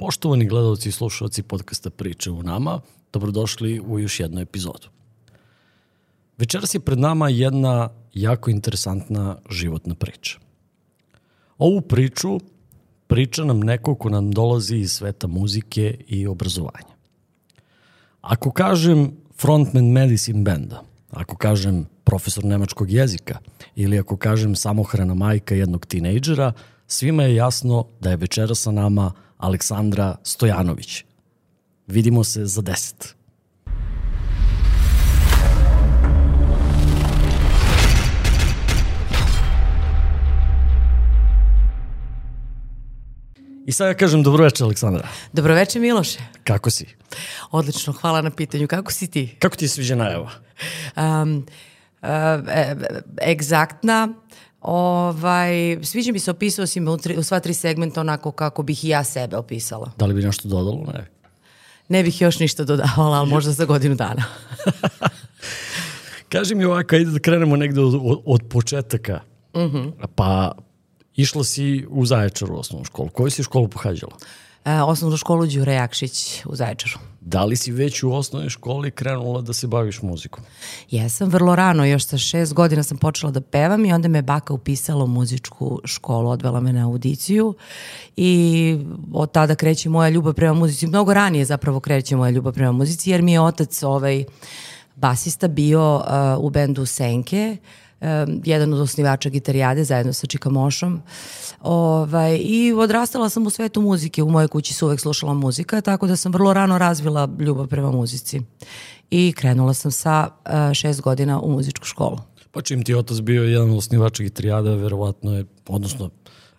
Poštovani gledalci i slušalci podcasta Priče u nama, dobrodošli u još jednu epizodu. Večeras je pred nama jedna jako interesantna životna priča. Ovu priču priča nam neko ko nam dolazi iz sveta muzike i obrazovanja. Ako kažem frontman medicine benda, ako kažem profesor nemačkog jezika ili ako kažem samohrana majka jednog tinejdžera, svima je jasno da je večera sa nama Aleksandra Stojanović. Vidimo se za deset. I sad ja kažem dobroveče, Aleksandra. Dobroveče, Miloše. Kako si? Odlično, hvala na pitanju. Kako si ti? Kako ti je sviđa najava? Um, uh, e, egzaktna, Ovaj, sviđa mi se, opisao si me u, tri, u sva tri segmenta onako kako bih i ja sebe opisala. Da li bi nešto dodalo? Ne. Ne bih još ništa dodavala, ali možda za godinu dana. Kaži mi ovako, ajde da krenemo negde od, od, od početaka. Uh Mhm. -huh. Pa išla si u Zaječaru u osnovnu školu. Koju si školu pohađala? E, osnovnu školu Đure Jakšić u Zaječaru. Da li si već u osnovnoj školi krenula da se baviš muzikom? Jesam, vrlo rano, još sa šest godina sam počela da pevam i onda me baka upisala u muzičku školu, odvela me na audiciju i od tada kreće moja ljubav prema muzici. Mnogo ranije zapravo kreće moja ljubav prema muzici jer mi je otac ovaj, basista bio uh, u bendu Senke, um, jedan od osnivača gitarijade zajedno sa Čika Mošom. Ovaj, I odrastala sam u svetu muzike, u mojoj kući se uvek slušala muzika, tako da sam vrlo rano razvila ljubav prema muzici. I krenula sam sa uh, šest godina u muzičku školu. Pa čim ti je otac bio jedan od osnivača gitarijada, verovatno je, odnosno,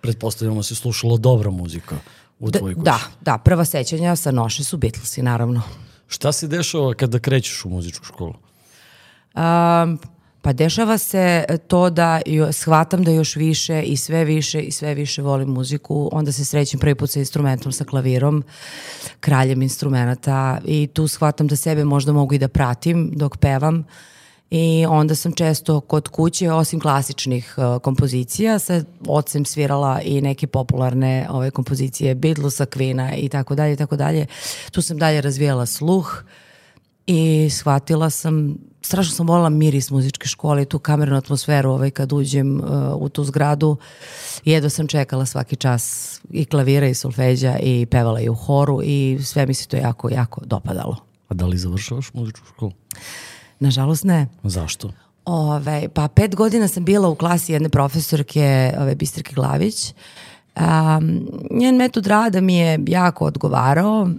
pretpostavljamo se slušala dobra muzika u tvojoj kući. Da, da, prva sećanja sa noše su Beatlesi, naravno. Šta se dešava kada krećeš u muzičku školu? Um, pa dešava se to da shvatam da još više i sve više i sve više volim muziku. Onda se srećem prvi put sa instrumentom, sa klavirom, kraljem instrumenta i tu shvatam da sebe možda mogu i da pratim dok pevam. I onda sam često kod kuće, osim klasičnih uh, kompozicija, sa ocem svirala i neke popularne ove kompozicije Beatlesa, Queen-a i tako dalje i tako dalje. Tu sam dalje razvijala sluh i shvatila sam, strašno sam volila miris muzičke škole i tu kamernu atmosferu ovaj, kad uđem uh, u tu zgradu. Jedva sam čekala svaki čas i klavira i solfeđa i pevala i u horu i sve mi se to jako, jako dopadalo. A da li završavaš muzičku školu? Nažalost ne. Zašto? Ove, pa pet godina sam bila u klasi jedne profesorke ove, Bistrike Glavić. Um, njen metod rada mi je jako odgovarao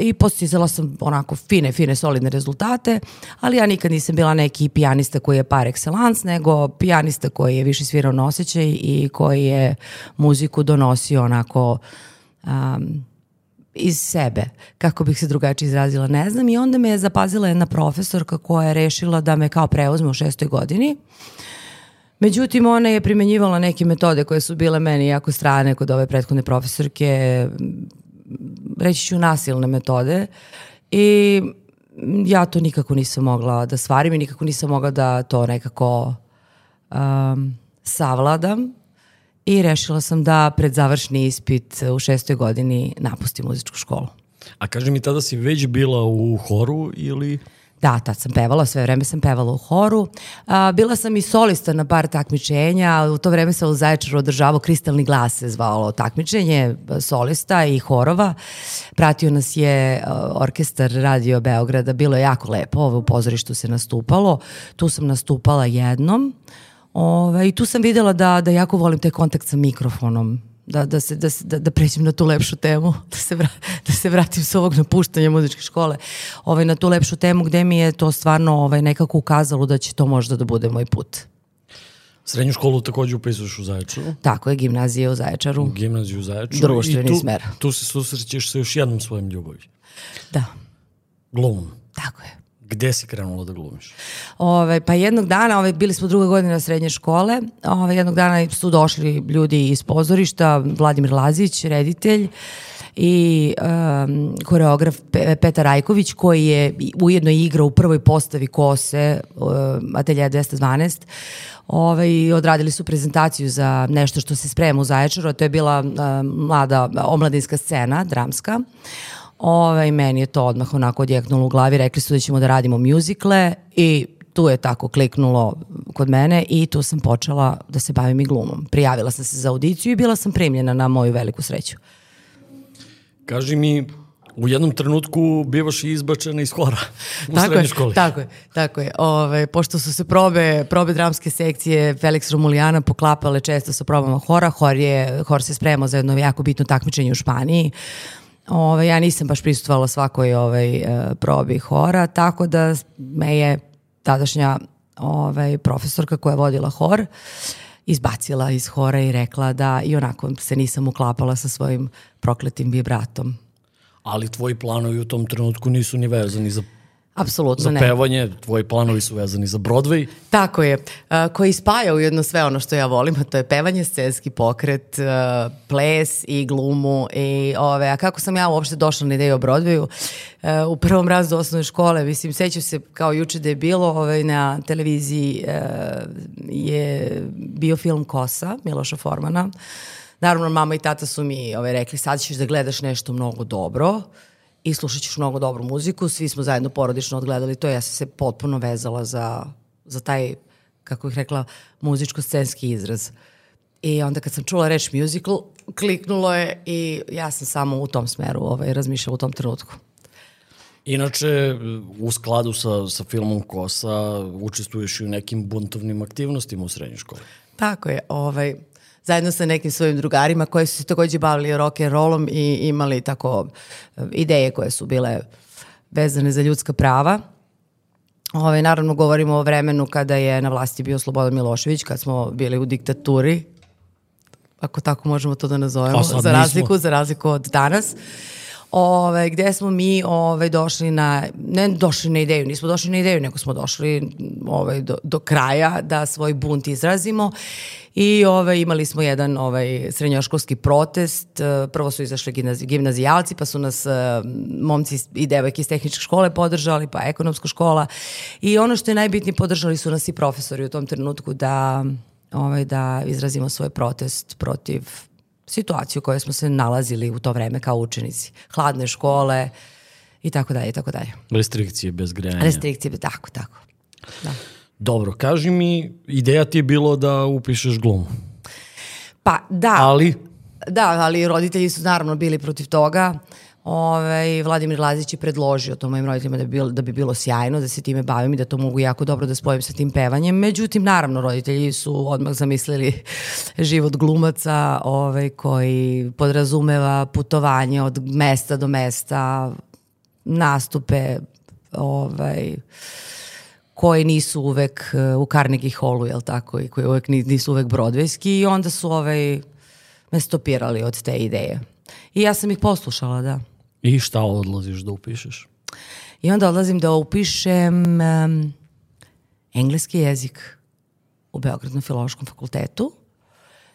i postizala sam onako fine, fine, solidne rezultate, ali ja nikad nisam bila neki pijanista koji je par excellence, nego pijanista koji je više svirao na osjećaj i koji je muziku donosio onako um, iz sebe, kako bih se drugačije izrazila, ne znam. I onda me je zapazila jedna profesorka koja je rešila da me kao preuzme u šestoj godini. Međutim, ona je primenjivala neke metode koje su bile meni jako strane kod ove prethodne profesorke, reći ću nasilne metode. I ja to nikako nisam mogla da stvarim i nikako nisam mogla da to nekako um, savladam. I rešila sam da pred završni ispit u šestoj godini napustim muzičku školu. A kaži mi, tada si već bila u horu ili... Da, tad sam pevala, sve vreme sam pevala u horu. A, bila sam i solista na par takmičenja, u to vreme se u Zaječaru održavao Kristalni glas se zvalo takmičenje solista i horova. Pratio nas je orkestar Radio Beograda, bilo je jako lepo, ovo u pozorištu se nastupalo. Tu sam nastupala jednom. Ove, I tu sam videla da, da jako volim taj kontakt sa mikrofonom, da, da, se, da, se, da, da pređem na tu lepšu temu, da se, vra, da se vratim s ovog napuštanja muzičke škole ovaj, na tu lepšu temu gde mi je to stvarno ovaj, nekako ukazalo da će to možda da bude moj put. Srednju školu takođe upisuješ u Zaječaru. Tako je, gimnazija u Zaječaru. Gimnaziju u Zaječaru. Društveni tu, smer. Tu se susrećeš sa još jednom svojim ljubavi. Da, Glumom. tako je. Gde si krenula da glumiš? Ove, pa jednog dana, ove, bili smo druga godina srednje škole, ove, jednog dana su došli ljudi iz pozorišta, Vladimir Lazić, reditelj, i um, koreograf Pe Petar Rajković koji je ujedno igrao u prvoj postavi Kose uh, Atelje 212 ovaj, odradili su prezentaciju za nešto što se sprema u Zaječaru, a to je bila uh, mlada omladinska scena, dramska. Ovaj, meni je to odmah onako odjeknulo u glavi, rekli su da ćemo da radimo mjuzikle i tu je tako kliknulo kod mene i tu sam počela da se bavim i glumom. Prijavila sam se za audiciju i bila sam primljena na moju veliku sreću. Kaži mi, u jednom trenutku bivaš i izbačena iz hora u tako srednjoj je, školi. Tako je, tako je. Ove, pošto su se probe, probe dramske sekcije Felix Romulijana poklapale često sa probama hora, hor, je, hor se spremao za jedno jako bitno takmičenje u Španiji. Ove, ja nisam baš prisutovala svakoj ovaj, e, probi hora, tako da me je tadašnja ovaj, profesorka koja je vodila hor izbacila iz hora i rekla da i onako se nisam uklapala sa svojim prokletim vibratom. Ali tvoji planovi u tom trenutku nisu ni vezani za, Apsolutno za ne. pevanje, tvoji planovi su vezani za Broadway. Tako je, a, koji spaja ujedno sve ono što ja volim, a to je pevanje, scenski pokret, a, ples i glumu. I, ove, a kako sam ja uopšte došla na ideju o Broadwayu? A, u prvom razdu osnovne škole, mislim, sećam se kao juče da je bilo ovaj, na televiziji je bio film Kosa, Miloša Formana. Naravno, mama i tata su mi ovaj, rekli, sad ćeš da gledaš nešto mnogo dobro i slušat ćeš mnogo dobru muziku. Svi smo zajedno porodično odgledali to. Ja sam se potpuno vezala za, za taj, kako bih rekla, muzičko-scenski izraz. I onda kad sam čula reč musical, kliknulo je i ja sam samo u tom smeru ovaj, razmišljala u tom trenutku. Inače, u skladu sa, sa filmom Kosa, učestvuješ i u nekim buntovnim aktivnostima u srednjoj školi. Tako je, ovaj, zajedno sa nekim svojim drugarima koji su se takođe bavili rock and rollom i imali tako e, ideje koje su bile vezane za ljudska prava. Ove, naravno govorimo o vremenu kada je na vlasti bio Slobodan Milošević, kad smo bili u diktaturi, ako tako možemo to da nazovemo, za razliku, za razliku od danas. Ove, gde smo mi ove, došli na, ne došli na ideju, nismo došli na ideju, nego smo došli ove, do, do kraja da svoj bunt izrazimo. I ove, imali smo jedan ovaj, srednjoškolski protest, prvo su izašli gimnazi, gimnazijalci, pa su nas e, momci i devojke iz tehničke škole podržali, pa ekonomska škola. I ono što je najbitnije, podržali su nas i profesori u tom trenutku da, ovaj, da izrazimo svoj protest protiv situaciju u kojoj smo se nalazili u to vreme kao učenici. Hladne škole i tako dalje i tako dalje. Restrikcije bez grejanja. Restrikcije, tako, tako. Da. Dobro, kaži mi, ideja ti je bilo da upišeš glumu. Pa da, Ali, da, ali roditelji su naravno bili protiv toga. Ove, Vladimir Lazić je predložio to mojim roditeljima da bi, bilo, da bi bilo sjajno, da se time bavim i da to mogu jako dobro da spojim sa tim pevanjem. Međutim, naravno, roditelji su odmah zamislili život glumaca ovaj, koji podrazumeva putovanje od mesta do mesta, nastupe, ovaj, koji nisu uvek eh, u Carnegie Hallu, jel tako, i koji uvek ni- nisu uvek brodvejski i onda su ovaj, me stopirali od te ideje. I ja sam ih poslušala, da. I šta odlaziš da upišeš? I onda odlazim da upišem um, engleski jezik u Beogradnom filološkom fakultetu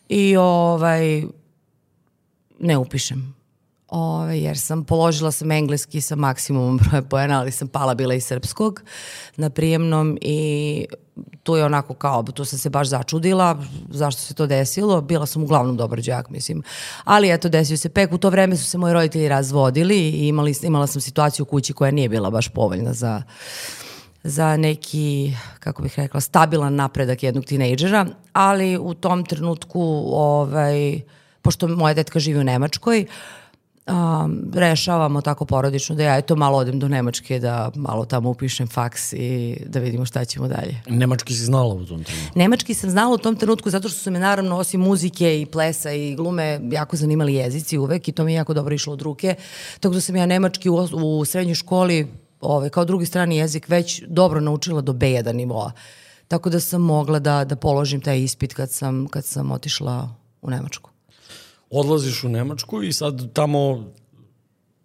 i ovaj ne upišem. Ove, jer sam položila sam engleski sa maksimumom broja pojena, ali sam pala bila iz srpskog na prijemnom i tu je onako kao, tu sam se baš začudila zašto se to desilo. Bila sam uglavnom dobar đak, mislim. Ali eto, desio se pek. U to vreme su se moji roditelji razvodili i imali, imala sam situaciju u kući koja nije bila baš povoljna za za neki, kako bih rekla, stabilan napredak jednog tinejdžera, ali u tom trenutku, ovaj, pošto moja detka živi u Nemačkoj, um, rešavamo tako porodično da ja eto malo odem do Nemačke, da malo tamo upišem faks i da vidimo šta ćemo dalje. Nemački si znala u tom trenutku. Nemački sam znala u tom trenutku zato što su me naravno osim muzike i plesa i glume jako zanimali jezici uvek i to mi je jako dobro išlo od ruke. Tako da sam ja nemački u, u srednjoj školi ovaj, kao drugi strani jezik već dobro naučila do B1 nivoa. Tako da sam mogla da, da položim taj ispit kad sam, kad sam otišla u Nemačku. Odlaziš u Nemačku i sad tamo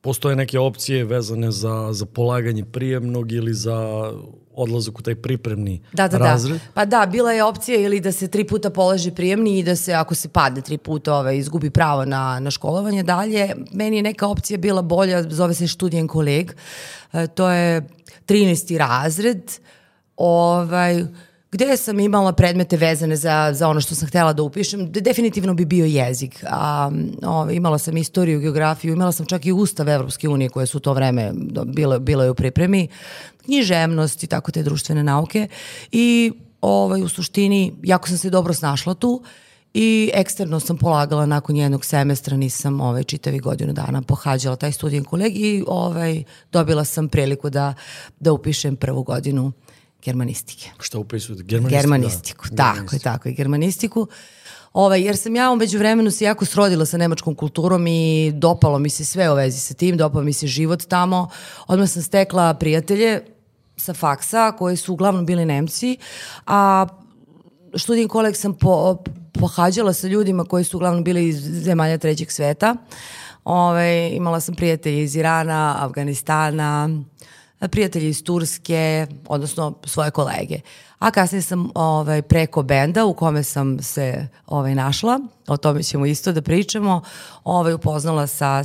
postoje neke opcije vezane za, za polaganje prijemnog ili za odlazak u taj pripremni da, da, razred? Da. Pa da, bila je opcija ili da se tri puta polaže prijemni i da se, ako se padne tri puta, ovaj, izgubi pravo na, na školovanje dalje. Meni je neka opcija bila bolja, zove se Študijen koleg. E, to je 13. razred. Ovaj, gde sam imala predmete vezane za, za ono što sam htela da upišem, definitivno bi bio jezik. A, ove, imala sam istoriju, geografiju, imala sam čak i Ustav Evropske unije koje su u to vreme bilo je u pripremi, književnost i tako te društvene nauke. I ovaj, u suštini jako sam se dobro snašla tu i eksterno sam polagala nakon jednog semestra, nisam ovaj, čitavi godinu dana pohađala taj studijen koleg i ovaj, dobila sam priliku da, da upišem prvu godinu germanistike. Šta upisujete? Germanistiku? Germanistiku, da. tako je, tako je, germanistiku. Ovaj, jer sam ja umeđu vremenu se jako srodila sa nemačkom kulturom i dopalo mi se sve u vezi sa tim, dopalo mi se život tamo. Odmah sam stekla prijatelje sa faksa koji su uglavnom bili Nemci, a študijin koleg sam po, pohađala sa ljudima koji su uglavnom bili iz zemalja trećeg sveta. Ove, ovaj, imala sam prijatelje iz Irana, Afganistana, prijatelji iz Turske, odnosno svoje kolege. A kasnije sam ovaj, preko benda u kome sam se ovaj, našla, o tome ćemo isto da pričamo, ovaj, upoznala sa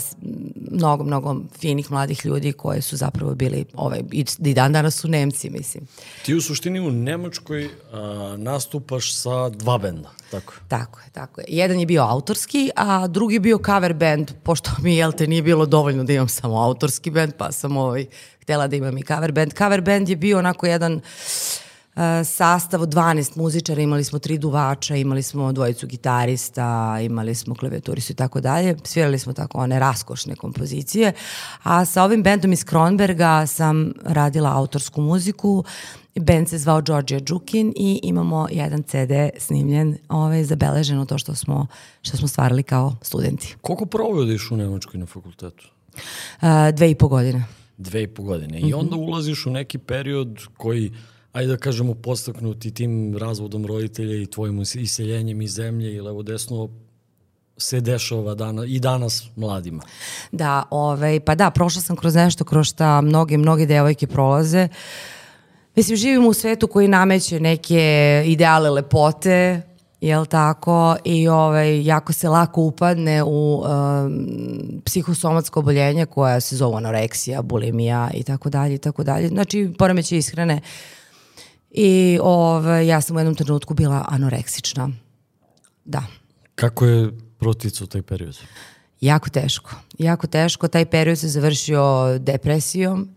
mnogo, mnogo finih mladih ljudi koji su zapravo bili, ovaj, i, i dan danas su Nemci, mislim. Ti u suštini u Nemačkoj a, nastupaš sa dva benda, tako je? Tako je, tako je. Jedan je bio autorski, a drugi bio cover band, pošto mi, jel te, nije bilo dovoljno da imam samo autorski band, pa sam ovaj, htela da imam i cover band. Cover band je bio onako jedan uh, sastav od 12 muzičara, imali smo tri duvača, imali smo dvojicu gitarista, imali smo klaviaturistu i tako dalje. Svirali smo tako one raskošne kompozicije. A sa ovim bendom iz Kronberga sam radila autorsku muziku. Band se zvao Georgia Džukin i imamo jedan CD snimljen, ovaj, zabeleženo to što smo, što smo stvarali kao studenti. Koliko provodiš u Nemačkoj na fakultetu? Uh, dve i po godine dve i po godine. I onda ulaziš u neki period koji, ajde da kažemo, postaknuti tim razvodom roditelja i tvojim iseljenjem iz zemlje i levo desno se dešava dana, i danas mladima. Da, ovaj, pa da, prošla sam kroz nešto kroz šta mnoge, mnoge devojke prolaze. Mislim, živimo u svetu koji nameće neke ideale lepote, jel tako, i ovaj, jako se lako upadne u um, psihosomatsko oboljenje koja se zove anoreksija, bulimija i tako dalje i tako dalje. Znači, poremeće ishrane. I ovaj, ja sam u jednom trenutku bila anoreksična. Da. Kako je proticao taj period? Jako teško. Jako teško. Taj period se završio depresijom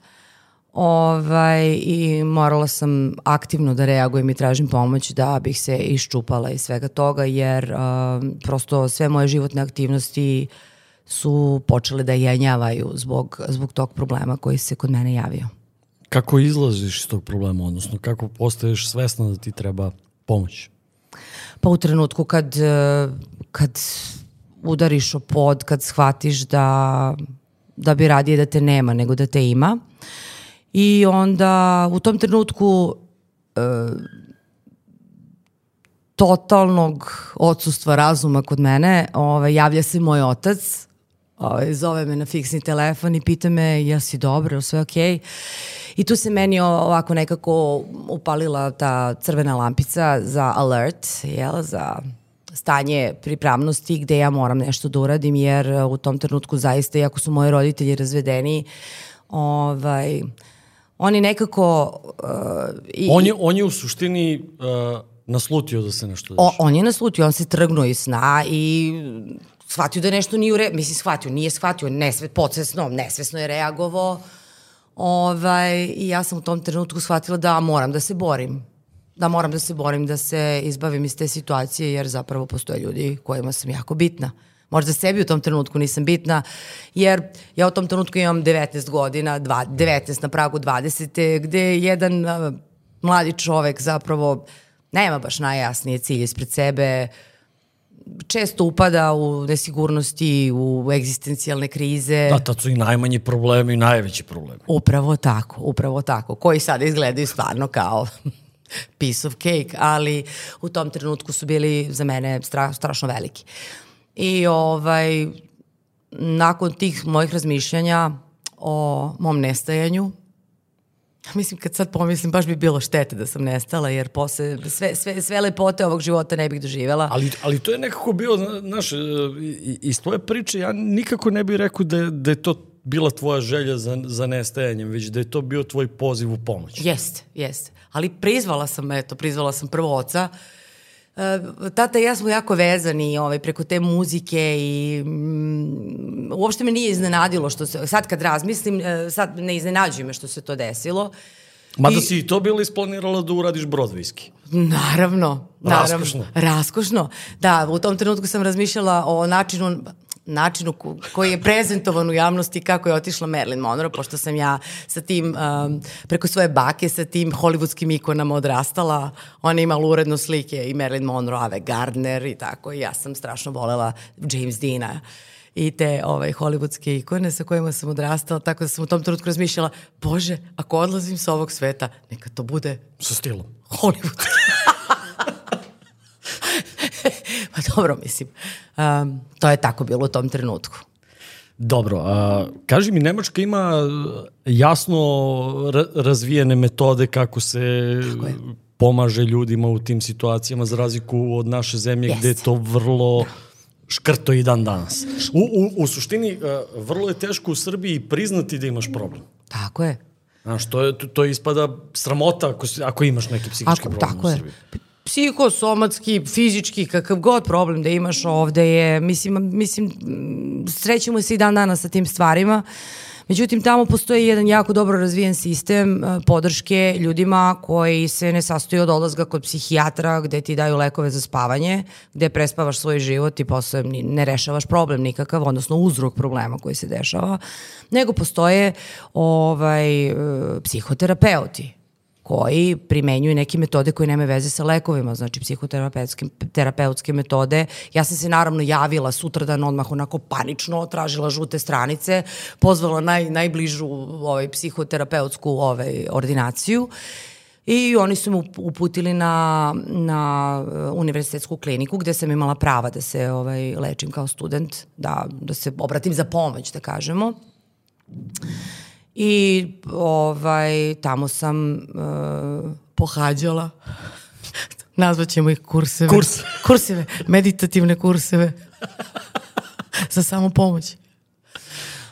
Ovaj, I morala sam aktivno da reagujem i tražim pomoć da bih se iščupala iz svega toga, jer uh, prosto sve moje životne aktivnosti su počele da jenjavaju zbog, zbog tog problema koji se kod mene javio. Kako izlaziš iz tog problema, odnosno kako postaješ svesna da ti treba pomoć? Pa u trenutku kad, kad udariš o pod, kad shvatiš da, da bi radije da te nema nego da te ima, I onda u tom trenutku e, totalnog odsustva razuma kod mene, ovaj, javlja se moj otac, ovaj, zove me na fiksni telefon i pita me jel si dobro, sve okej. Okay? I tu se meni ovako nekako upalila ta crvena lampica za alert, jel, za stanje pripravnosti gde ja moram nešto da uradim jer u tom trenutku zaista, iako su moji roditelji razvedeni, ovaj, oni nekako... Uh, i, on, je, on je u suštini uh, naslutio da se nešto dešava. On je naslutio, on se trgnuo iz sna i shvatio da nešto nije u redu. Mislim, shvatio, nije shvatio, nesve, podsvesno, nesvesno je reagovao. Ovaj, I ja sam u tom trenutku shvatila da moram da se borim. Da moram da se borim, da se izbavim iz te situacije, jer zapravo postoje ljudi kojima sam jako bitna. Uh, Možda sebi u tom trenutku nisam bitna, jer ja u tom trenutku imam 19 godina, dva, 19 na pragu 20. gde jedan uh, mladi čovek zapravo nema baš najjasnije cilje ispred sebe, često upada u nesigurnosti, u egzistencijalne krize. Da, tad su i najmanji problemi i najveći problemi. Upravo tako, upravo tako, koji sada izgledaju stvarno kao piece of cake, ali u tom trenutku su bili za mene stra, strašno veliki. Uh, I ovaj, nakon tih mojih razmišljanja o mom nestajanju, Mislim, kad sad pomislim, baš bi bilo štete da sam nestala, jer posle sve, sve, sve lepote ovog života ne bih doživjela. Ali, ali to je nekako bilo, znaš, e, iz tvoje priče ja nikako ne bih rekao da je, da je to bila tvoja želja za, za nestajanjem, već da je to bio tvoj poziv u pomoć. Jeste, jeste. Ali prizvala sam, eto, prizvala sam prvo oca, Uh, tata i ja smo jako vezani ovaj, preko te muzike i mm, uopšte me nije iznenadilo što se, sad kad razmislim, uh, sad ne iznenađuje me što se to desilo. Mada I, si i to bilo isplanirala da uradiš brodvijski. Naravno, naravno. Raskošno. Raskošno. Da, u tom trenutku sam razmišljala o načinu, načinu koji je prezentovan u javnosti kako je otišla Marilyn Monroe, pošto sam ja sa tim, um, preko svoje bake, sa tim hollywoodskim ikonama odrastala. Ona imala uredno slike i Marilyn Monroe, Ave Gardner i tako. I ja sam strašno volela James Deana i te ovaj, hollywoodske ikone sa kojima sam odrastala, tako da sam u tom trenutku razmišljala, bože, ako odlazim sa ovog sveta, neka to bude... Sa stilom. Hollywood. pa dobro, mislim. Um, to je tako bilo u tom trenutku. Dobro, a, kaži mi, Nemačka ima jasno ra razvijene metode kako se pomaže ljudima u tim situacijama za razliku od naše zemlje yes. gde je to vrlo da. škrto i dan danas. U, u, u suštini, vrlo je teško u Srbiji priznati da imaš problem. Tako je. Znaš, to, je, to ispada sramota ako, ako imaš neki psihički ako, problem tako u Srbiji. Je psihosomatski, fizički, kakav god problem da imaš ovde je, mislim, mislim srećemo se i dan danas sa tim stvarima. Međutim, tamo postoji jedan jako dobro razvijen sistem e, podrške ljudima koji se ne sastoji od odlazga kod psihijatra gde ti daju lekove za spavanje, gde prespavaš svoj život i posle ne rešavaš problem nikakav, odnosno uzrok problema koji se dešava, nego postoje ovaj, e, psihoterapeuti koji primenjuju neke metode koje nemaju veze sa lekovima, znači psihoterapeutske terapeutske metode. Ja sam se naravno javila sutradan odmah onako panično, tražila žute stranice, pozvala naj, najbližu ovaj, psihoterapeutsku ovaj, ordinaciju i oni su me uputili na, na uh, univerzitetsku kliniku gde sam imala prava da se ovaj, lečim kao student, da, da se obratim za pomoć, da kažemo. I ovaj, tamo sam uh, pohađala, nazvaćemo ih kurseve. Kurs. Kurseve, meditativne kurseve za samo pomoć.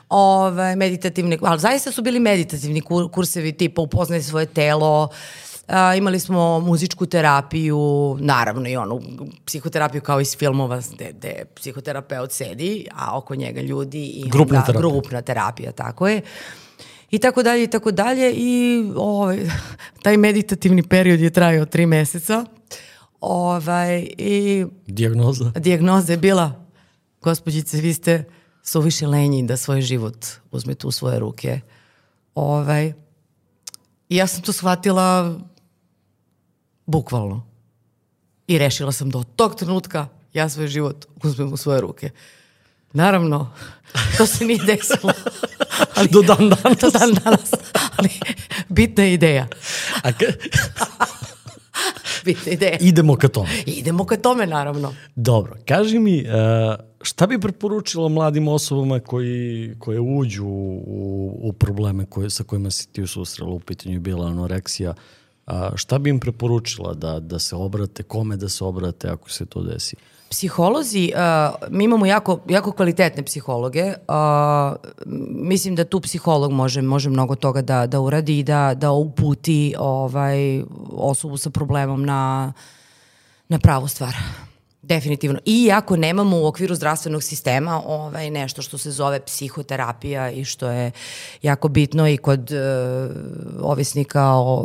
Ove, meditativne, ali zaista su bili meditativni kursevi tipa upoznaj svoje telo, A, imali smo muzičku terapiju, naravno i onu psihoterapiju kao iz filmova gde, gde psihoterapeut sedi, a oko njega ljudi i grupna onda, terapija. grupna terapija, tako je. Uh, i tako dalje i tako dalje i ovaj, taj meditativni period je trajao tri meseca. Ovaj, i Dijagnoza? Dijagnoza je bila, gospođice, vi ste suviše lenji da svoj život uzmete u svoje ruke. Ovaj, I ja sam to shvatila bukvalno. I rešila sam da od tog trenutka ja svoj život uzmem u svoje ruke. Naravno, to se nije desilo. Ali, do dan danas. Do dan danas. Ali bitna je ideja. A ka... bitna ideja. Idemo ka tome. Idemo ka tome, naravno. Dobro, kaži mi, uh, šta bi preporučila mladim osobama koji, koje uđu u, u probleme koje, sa kojima si ti ususrela u pitanju bila anoreksija, šta bi im preporučila da, da se obrate, kome da se obrate ako se to desi? Psiholozi, uh, mi imamo jako, jako kvalitetne psihologe. Uh, mislim da tu psiholog može, može mnogo toga da, da uradi i da, da uputi ovaj, osobu sa problemom na, na pravu stvar. Definitivno. I ako nemamo u okviru zdravstvenog sistema ovaj, nešto što se zove psihoterapija i što je jako bitno i kod uh, ovisnika o,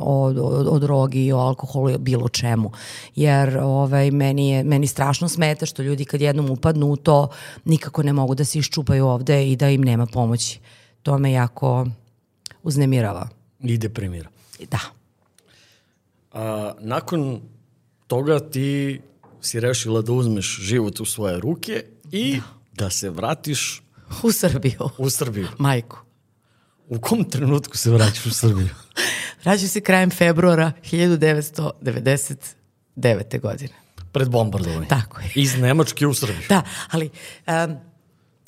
o, o, o drogi, o alkoholu i bilo čemu. Jer ovaj, meni, je, meni strašno smeta što ljudi kad jednom upadnu u to nikako ne mogu da se iščupaju ovde i da im nema pomoći. To me jako uznemirava. I deprimira. Da. A, nakon toga ti si rešila da uzmeš život u svoje ruke i da se vratiš u Srbiju. U Srbiju. Majku. U kom trenutku se vraćaš u Srbiju? Vraćam se krajem februara 1999. godine. Pred bombardovanje. Tako je. Iz Nemačke u Srbiju. Da, ali um,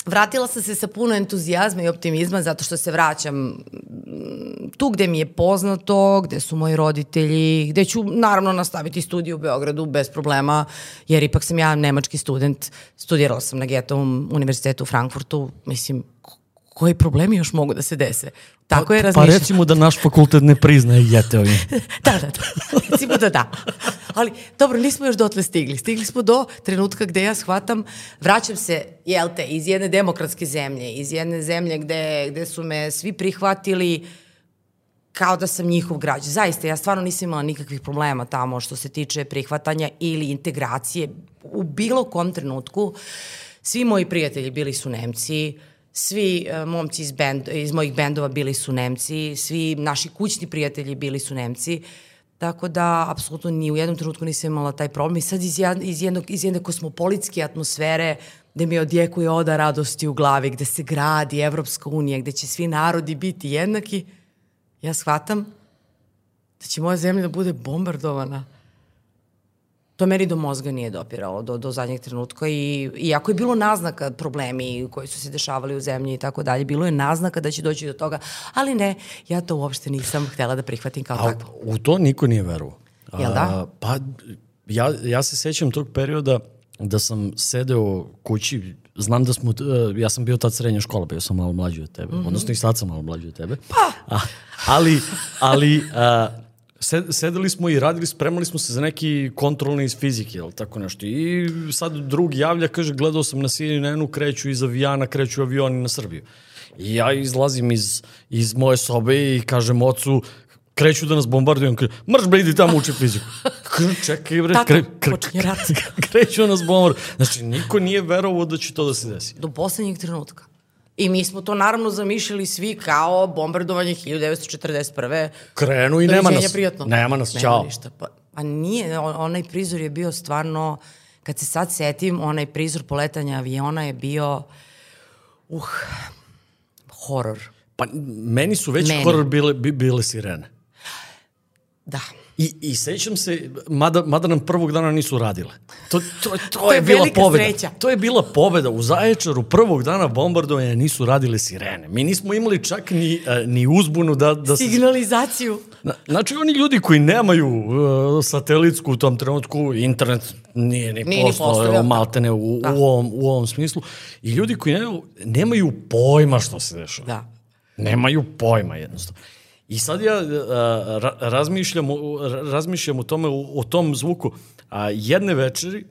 vratila sam se sa puno entuzijazma i optimizma zato što se vraćam tu gde mi je poznato, gde su moji roditelji, gde ću naravno nastaviti studiju u Beogradu bez problema, jer ipak sam ja nemački student, studirala sam na Getovom univerzitetu u Frankfurtu, mislim, koji problemi još mogu da se dese. Tako je Pa razmišljala. recimo da naš fakultet ne priznaje jeteovim. da, da, da. Recimo da da. Ali, dobro, nismo još dotle stigli. Stigli smo do trenutka gde ja shvatam, vraćam se, jel te, iz jedne demokratske zemlje, iz jedne zemlje gde, gde su me svi prihvatili kao da sam njihov građan. Zaista, ja stvarno nisam imala nikakvih problema tamo što se tiče prihvatanja ili integracije. U bilo kom trenutku svi moji prijatelji bili su Nemci, svi uh, momci iz, band, iz mojih bendova bili su Nemci, svi naši kućni prijatelji bili su Nemci. Tako da, apsolutno ni u jednom trenutku nisam imala taj problem. I sad iz, jad, iz, jednog, iz jedne kosmopolitske atmosfere, gde mi odjekuje oda radosti u glavi, gde se gradi Evropska unija, gde će svi narodi biti jednaki, ja shvatam da će moja zemlja da bude bombardovana. To meni do mozga nije dopiralo, do, do zadnjeg trenutka i iako je bilo naznaka problemi koji su se dešavali u zemlji i tako dalje, bilo je naznaka da će doći do toga, ali ne, ja to uopšte nisam htela da prihvatim kao A takvo. u to niko nije verovao. Jel da? A, Pa, ja, ja se sećam tog perioda da sam sedeo kući, znam da smo, e, ja sam bio tad srednja škola, bio sam malo mlađi od tebe, mm -hmm. odnosno i sad sam malo mlađi od tebe. Pa! A, ali, ali, a, sed, sedeli smo i radili, spremali smo se za neki kontrolni iz fizike, ili tako nešto. I sad drug javlja, kaže, gledao sam na CNN-u, kreću iz avijana, kreću avioni na Srbiju. I ja izlazim iz, iz moje sobe i kažem ocu, kreću da nas bombarduju, on kaže, mrš bre, idi tamo uči fiziku. Čekaj bre, Tata, kre, kre, počinje rat. kreću da nas bombarduju. Znači, niko nije verovao da će to da se desi. Do poslednjeg trenutka. I mi smo to naravno zamišljali svi kao bombardovanje 1941. Krenu i nema nas. Prijatno. Nema nas, Nema ćao. ništa. Pa, a nije, on- onaj prizor je bio stvarno, kad se sad setim, onaj prizor poletanja aviona je bio, uh, horor. Pa meni su već Meni. horor bile, bi, bile sirene. Da. I, I sećam se, mada, mada nam prvog dana nisu radile. To, to, to, To je, je bila pobeda. sreća. To je bila pobeda. U Zaječaru prvog dana bombardovanja nisu radile sirene. Mi nismo imali čak ni, uh, ni uzbunu da, da se Signalizaciju. Na, znači, oni ljudi koji nemaju uh, satelitsku u tom trenutku, internet nije ni Nije ni postojao, postojao, maltene u, Da. u, ovom, u ovom smislu. I ljudi koji nemaju, nemaju pojma što se dešava. Da. Nemaju pojma jednostavno. I sad ja uh, ra, razmišljam, razmišljam o tome, o, o tom zvuku. A jedne večeri,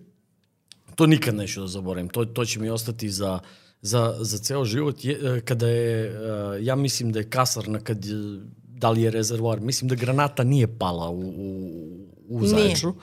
to nikad neću da zaboravim, to, to će mi ostati za, za, za ceo život, je, e, kada je, ja mislim da je kasarna, kad, da li je rezervoar, mislim da granata nije pala u, u, u. Zaječaru.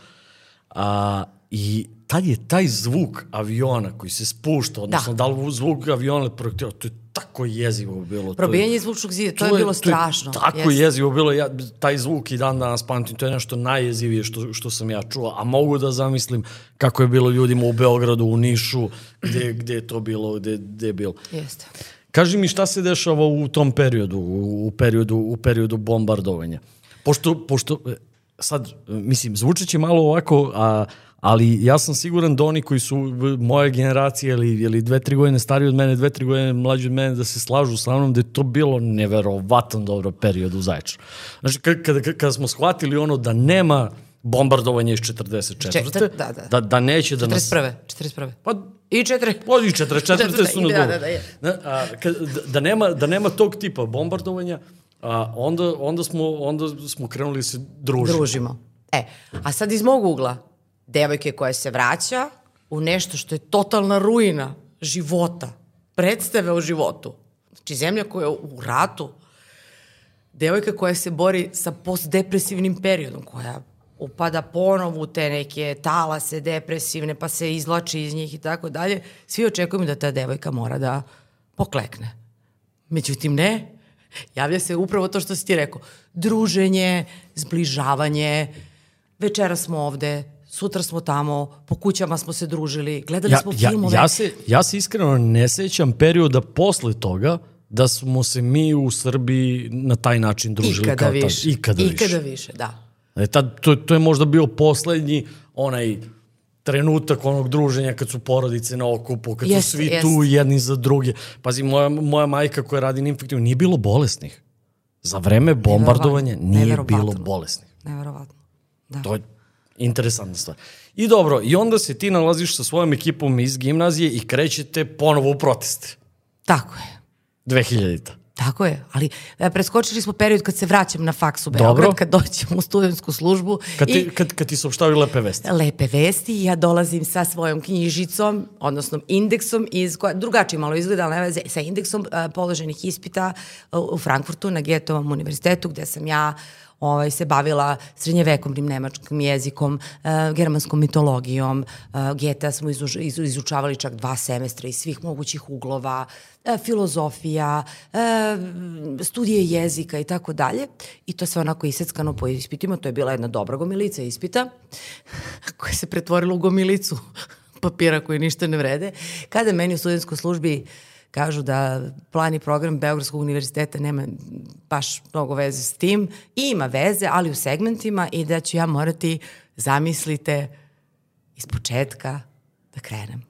A, I tad je taj zvuk aviona koji se spušta, odnosno da, da li zvuk aviona projektila, to je tako jezivo bilo. To je- Probijanje zvučnog zida, to, je bilo strašno. tako Jeste. jezivo bilo, ja, taj zvuk i dan danas pamtim, to je nešto najjezivije što, što sam ja čuo, a mogu da zamislim kako je bilo ljudima u Beogradu, u Nišu, gde, gde je to bilo, gde, gde je bilo. Jeste. Kaži mi šta se dešava u tom periodu, u, periodu, u periodu bombardovanja. Pošto, pošto e, sad, mislim, zvučeće malo ovako, a, ali ja sam siguran da oni koji su moje generacije ili, ili dve, tri godine stariji od mene, dve, tri godine mlađi od mene, da se slažu sa mnom da je to bilo neverovatan dobro period u Zaječaru. Znači, kada, kada, smo shvatili ono da nema bombardovanja iz 44. Četir- da, da. da, da neće da nas... 41. 41. Pa, I 4. Odi 44. su na Da, da, da, je. A, da, da, nema, da nema tog tipa bombardovanja, a, onda, onda, smo, onda smo krenuli da se družiti. družimo. E, a sad iz mog ugla, devojke koja se vraća u nešto što je totalna ruina života, predstave o životu. Znači, zemlja koja je u ratu, devojka koja se bori sa postdepresivnim periodom, koja upada ponovo u te neke talase depresivne, pa se izlači iz njih i tako dalje, svi očekujemo da ta devojka mora da poklekne. Međutim, ne. Javlja se upravo to što si ti rekao. Druženje, zbližavanje. Večera smo ovde, sutra smo tamo, po kućama smo se družili, gledali Ja, smo ja, filmove. ja, se, ja se iskreno ne sećam perioda posle toga da smo se mi u Srbiji na taj način družili Ikada kao više. tad. Ikada, Ikada više. više, da. E, tad, to, to je možda bio poslednji onaj trenutak onog druženja kad su porodice na okupu, kad Jeste, su svi jeste. tu jedni za druge. Pazi, moja, moja majka koja radi na infektivno, nije bilo bolesnih. Za vreme bombardovanja nije bilo bolesnih. Neverovatno. Da. To je interesantna stvar. I dobro, i onda se ti nalaziš sa svojom ekipom iz gimnazije i krećete ponovo u proteste. Tako je. 2000-ta. Tako je, ali e, preskočili smo period kad se vraćam na faks u Dobro. Beograd, kad dođem u studentsku službu Kad ti, i kad, kad ti saopštavaju lepe vesti. lepe vesti ja dolazim sa svojom knjižicom, odnosno indeksom, iz koja, drugačije malo izgleda, ali veze, sa indeksom uh, položenih ispita uh, u Frankfurtu na Getovom univerzitetu gde sam ja ovaj, se bavila srednjevekovnim nemačkim jezikom, uh, germanskom mitologijom. Uh, Geta smo izuč, izu, izučavali čak dva semestra iz svih mogućih uglova, uh, filozofija, uh, studije jezika i tako dalje. I to sve onako iseckano po ispitima. To je bila jedna dobra gomilica ispita koja se pretvorila u gomilicu papira koji ništa ne vrede. Kada meni u studentskoj službi kažu da plan i program Beogradskog univerziteta nema baš mnogo veze s tim, i ima veze, ali u segmentima i da ću ja morati, zamislite, iz početka da krenem.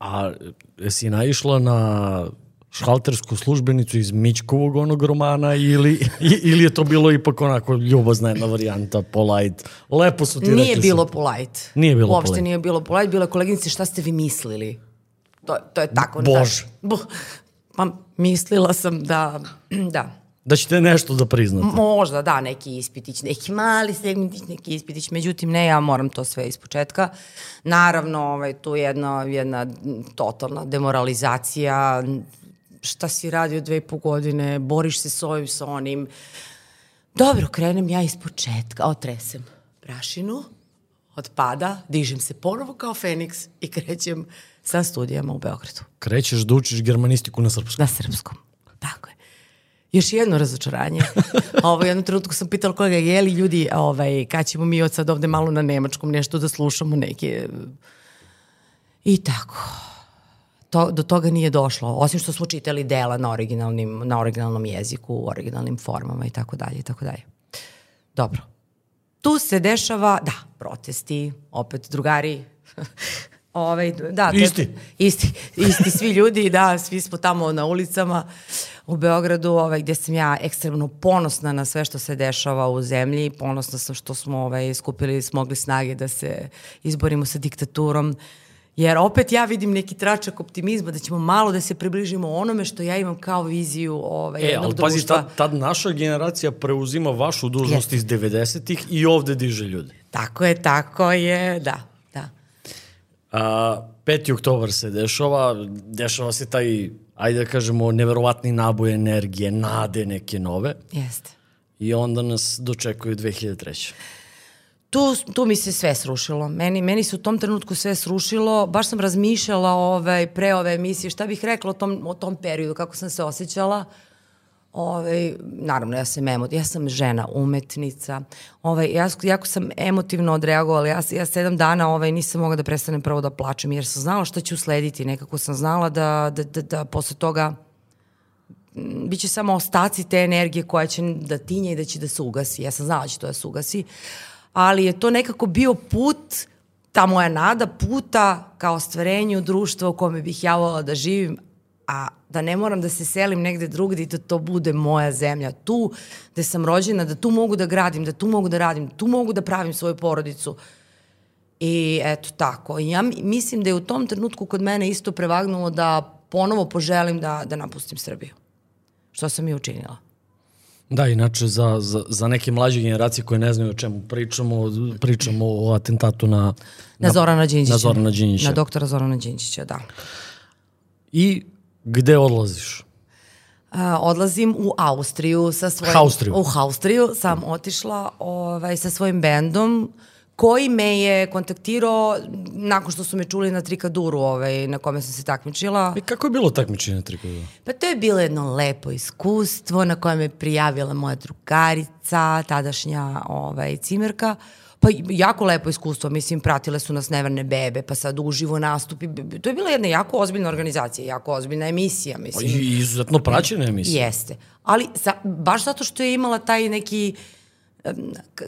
A jesi naišla na šaltersku službenicu iz Mićkovog onog romana ili, ili je to bilo ipak onako ljubazna jedna varijanta, polite? Lepo su ti Nije rekli bilo sve. polite. Nije bilo Uopšte polite. nije bilo polite. Bilo je koleginice, šta ste vi mislili? To, to je tako. Bože. Da, bo, pa mislila sam da, da, Da ćete nešto da priznate. Možda, da, neki ispitić, neki mali segmentić, neki ispitić, međutim ne, ja moram to sve iz početka. Naravno, ovaj, tu je jedna, jedna totalna demoralizacija, šta si radio dve i po godine, boriš se s ovim, sa onim. Dobro, krenem ja iz početka, otresem prašinu, od pada, dižem se ponovo kao Feniks i krećem sa studijama u Beogradu. Krećeš da učiš germanistiku na srpskom. Na srpskom. Tako je. Još jedno razočaranje. Ovo, jednom trenutku sam pitala kolega, je li ljudi, ovaj, kad ćemo mi od sad ovde malo na nemačkom nešto da slušamo neke... I tako. To, do toga nije došlo, osim što smo čitali dela na, originalnim, na originalnom jeziku, u originalnim formama i tako dalje i tako dalje. Dobro. Tu se dešava, da, protesti, opet drugari, Ovaj, da, to Isti. isti, isti svi ljudi, da, svi smo tamo na ulicama u Beogradu, ovaj, gde sam ja ekstremno ponosna na sve što se dešava u zemlji, ponosna sam što smo ovaj, skupili, smogli snage da se izborimo sa diktaturom, jer opet ja vidim neki tračak optimizma da ćemo malo da se približimo onome što ja imam kao viziju ovaj, E, jednog ali pazi, društva. tad, tad naša generacija preuzima vašu dužnost Jeste. iz 90-ih i ovde diže ljude. Tako je, tako je, da. A, 5. oktobar se dešava, dešava se taj, ajde da kažemo, neverovatni naboj energije, nade neke nove Jeste. i onda nas dočekuju 2003. tu, tu mi se sve srušilo. Meni, meni se u tom trenutku sve srušilo. Baš sam razmišljala ovaj, pre ove emisije šta bih rekla o tom, o tom periodu, kako sam se osjećala. Ovaj, naravno, ja sam, emo, ja sam žena, umetnica. Ovaj, ja, jako sam emotivno odreagovala. Ja, ja sedam dana ovaj, nisam mogla da prestanem prvo da plačem, jer sam znala šta ću slediti. Nekako sam znala da, da, da, da posle toga m, bit će samo ostaci te energije koja će da tinje i da će da se ugasi. Ja sam znala da će to da se ugasi, ali je to nekako bio put, ta moja nada puta ka ostvarenju društva u kome bih ja volala da živim, a da ne moram da se selim negde drugde i da to bude moja zemlja. Tu gde sam rođena, da tu mogu da gradim, da tu mogu da radim, tu mogu da pravim svoju porodicu. I eto tako. Ja mi- mislim da je u tom trenutku kod mene isto prevagnulo da ponovo poželim da, da napustim Srbiju. Što sam i učinila. Da, inače za, za, za neke mlađe generacije koje ne znaju o čemu pričamo, pričamo o atentatu na, Na, Zorana Đinđića. Na Zorana Đinđića. Na doktora Zorana Đinđića, da. I gde odlaziš? A, odlazim u Austriju sa svojim... Austriju. U Austriju sam otišla ovaj, sa svojim bendom koji me je kontaktirao nakon što su me čuli na Trikaduru ovaj, na kome sam se takmičila. I kako je bilo takmičenje na trikodu? Pa to je bilo jedno lepo iskustvo na koje me prijavila moja drugarica, tadašnja ovaj, cimerka. Pa jako lepo iskustvo, mislim, pratile su nas Neverne bebe, pa sad uživo nastupi. To je bila jedna jako ozbiljna organizacija, jako ozbiljna emisija, mislim. I izuzetno praćena emisija. Jeste. Ali sa, baš zato što je imala taj neki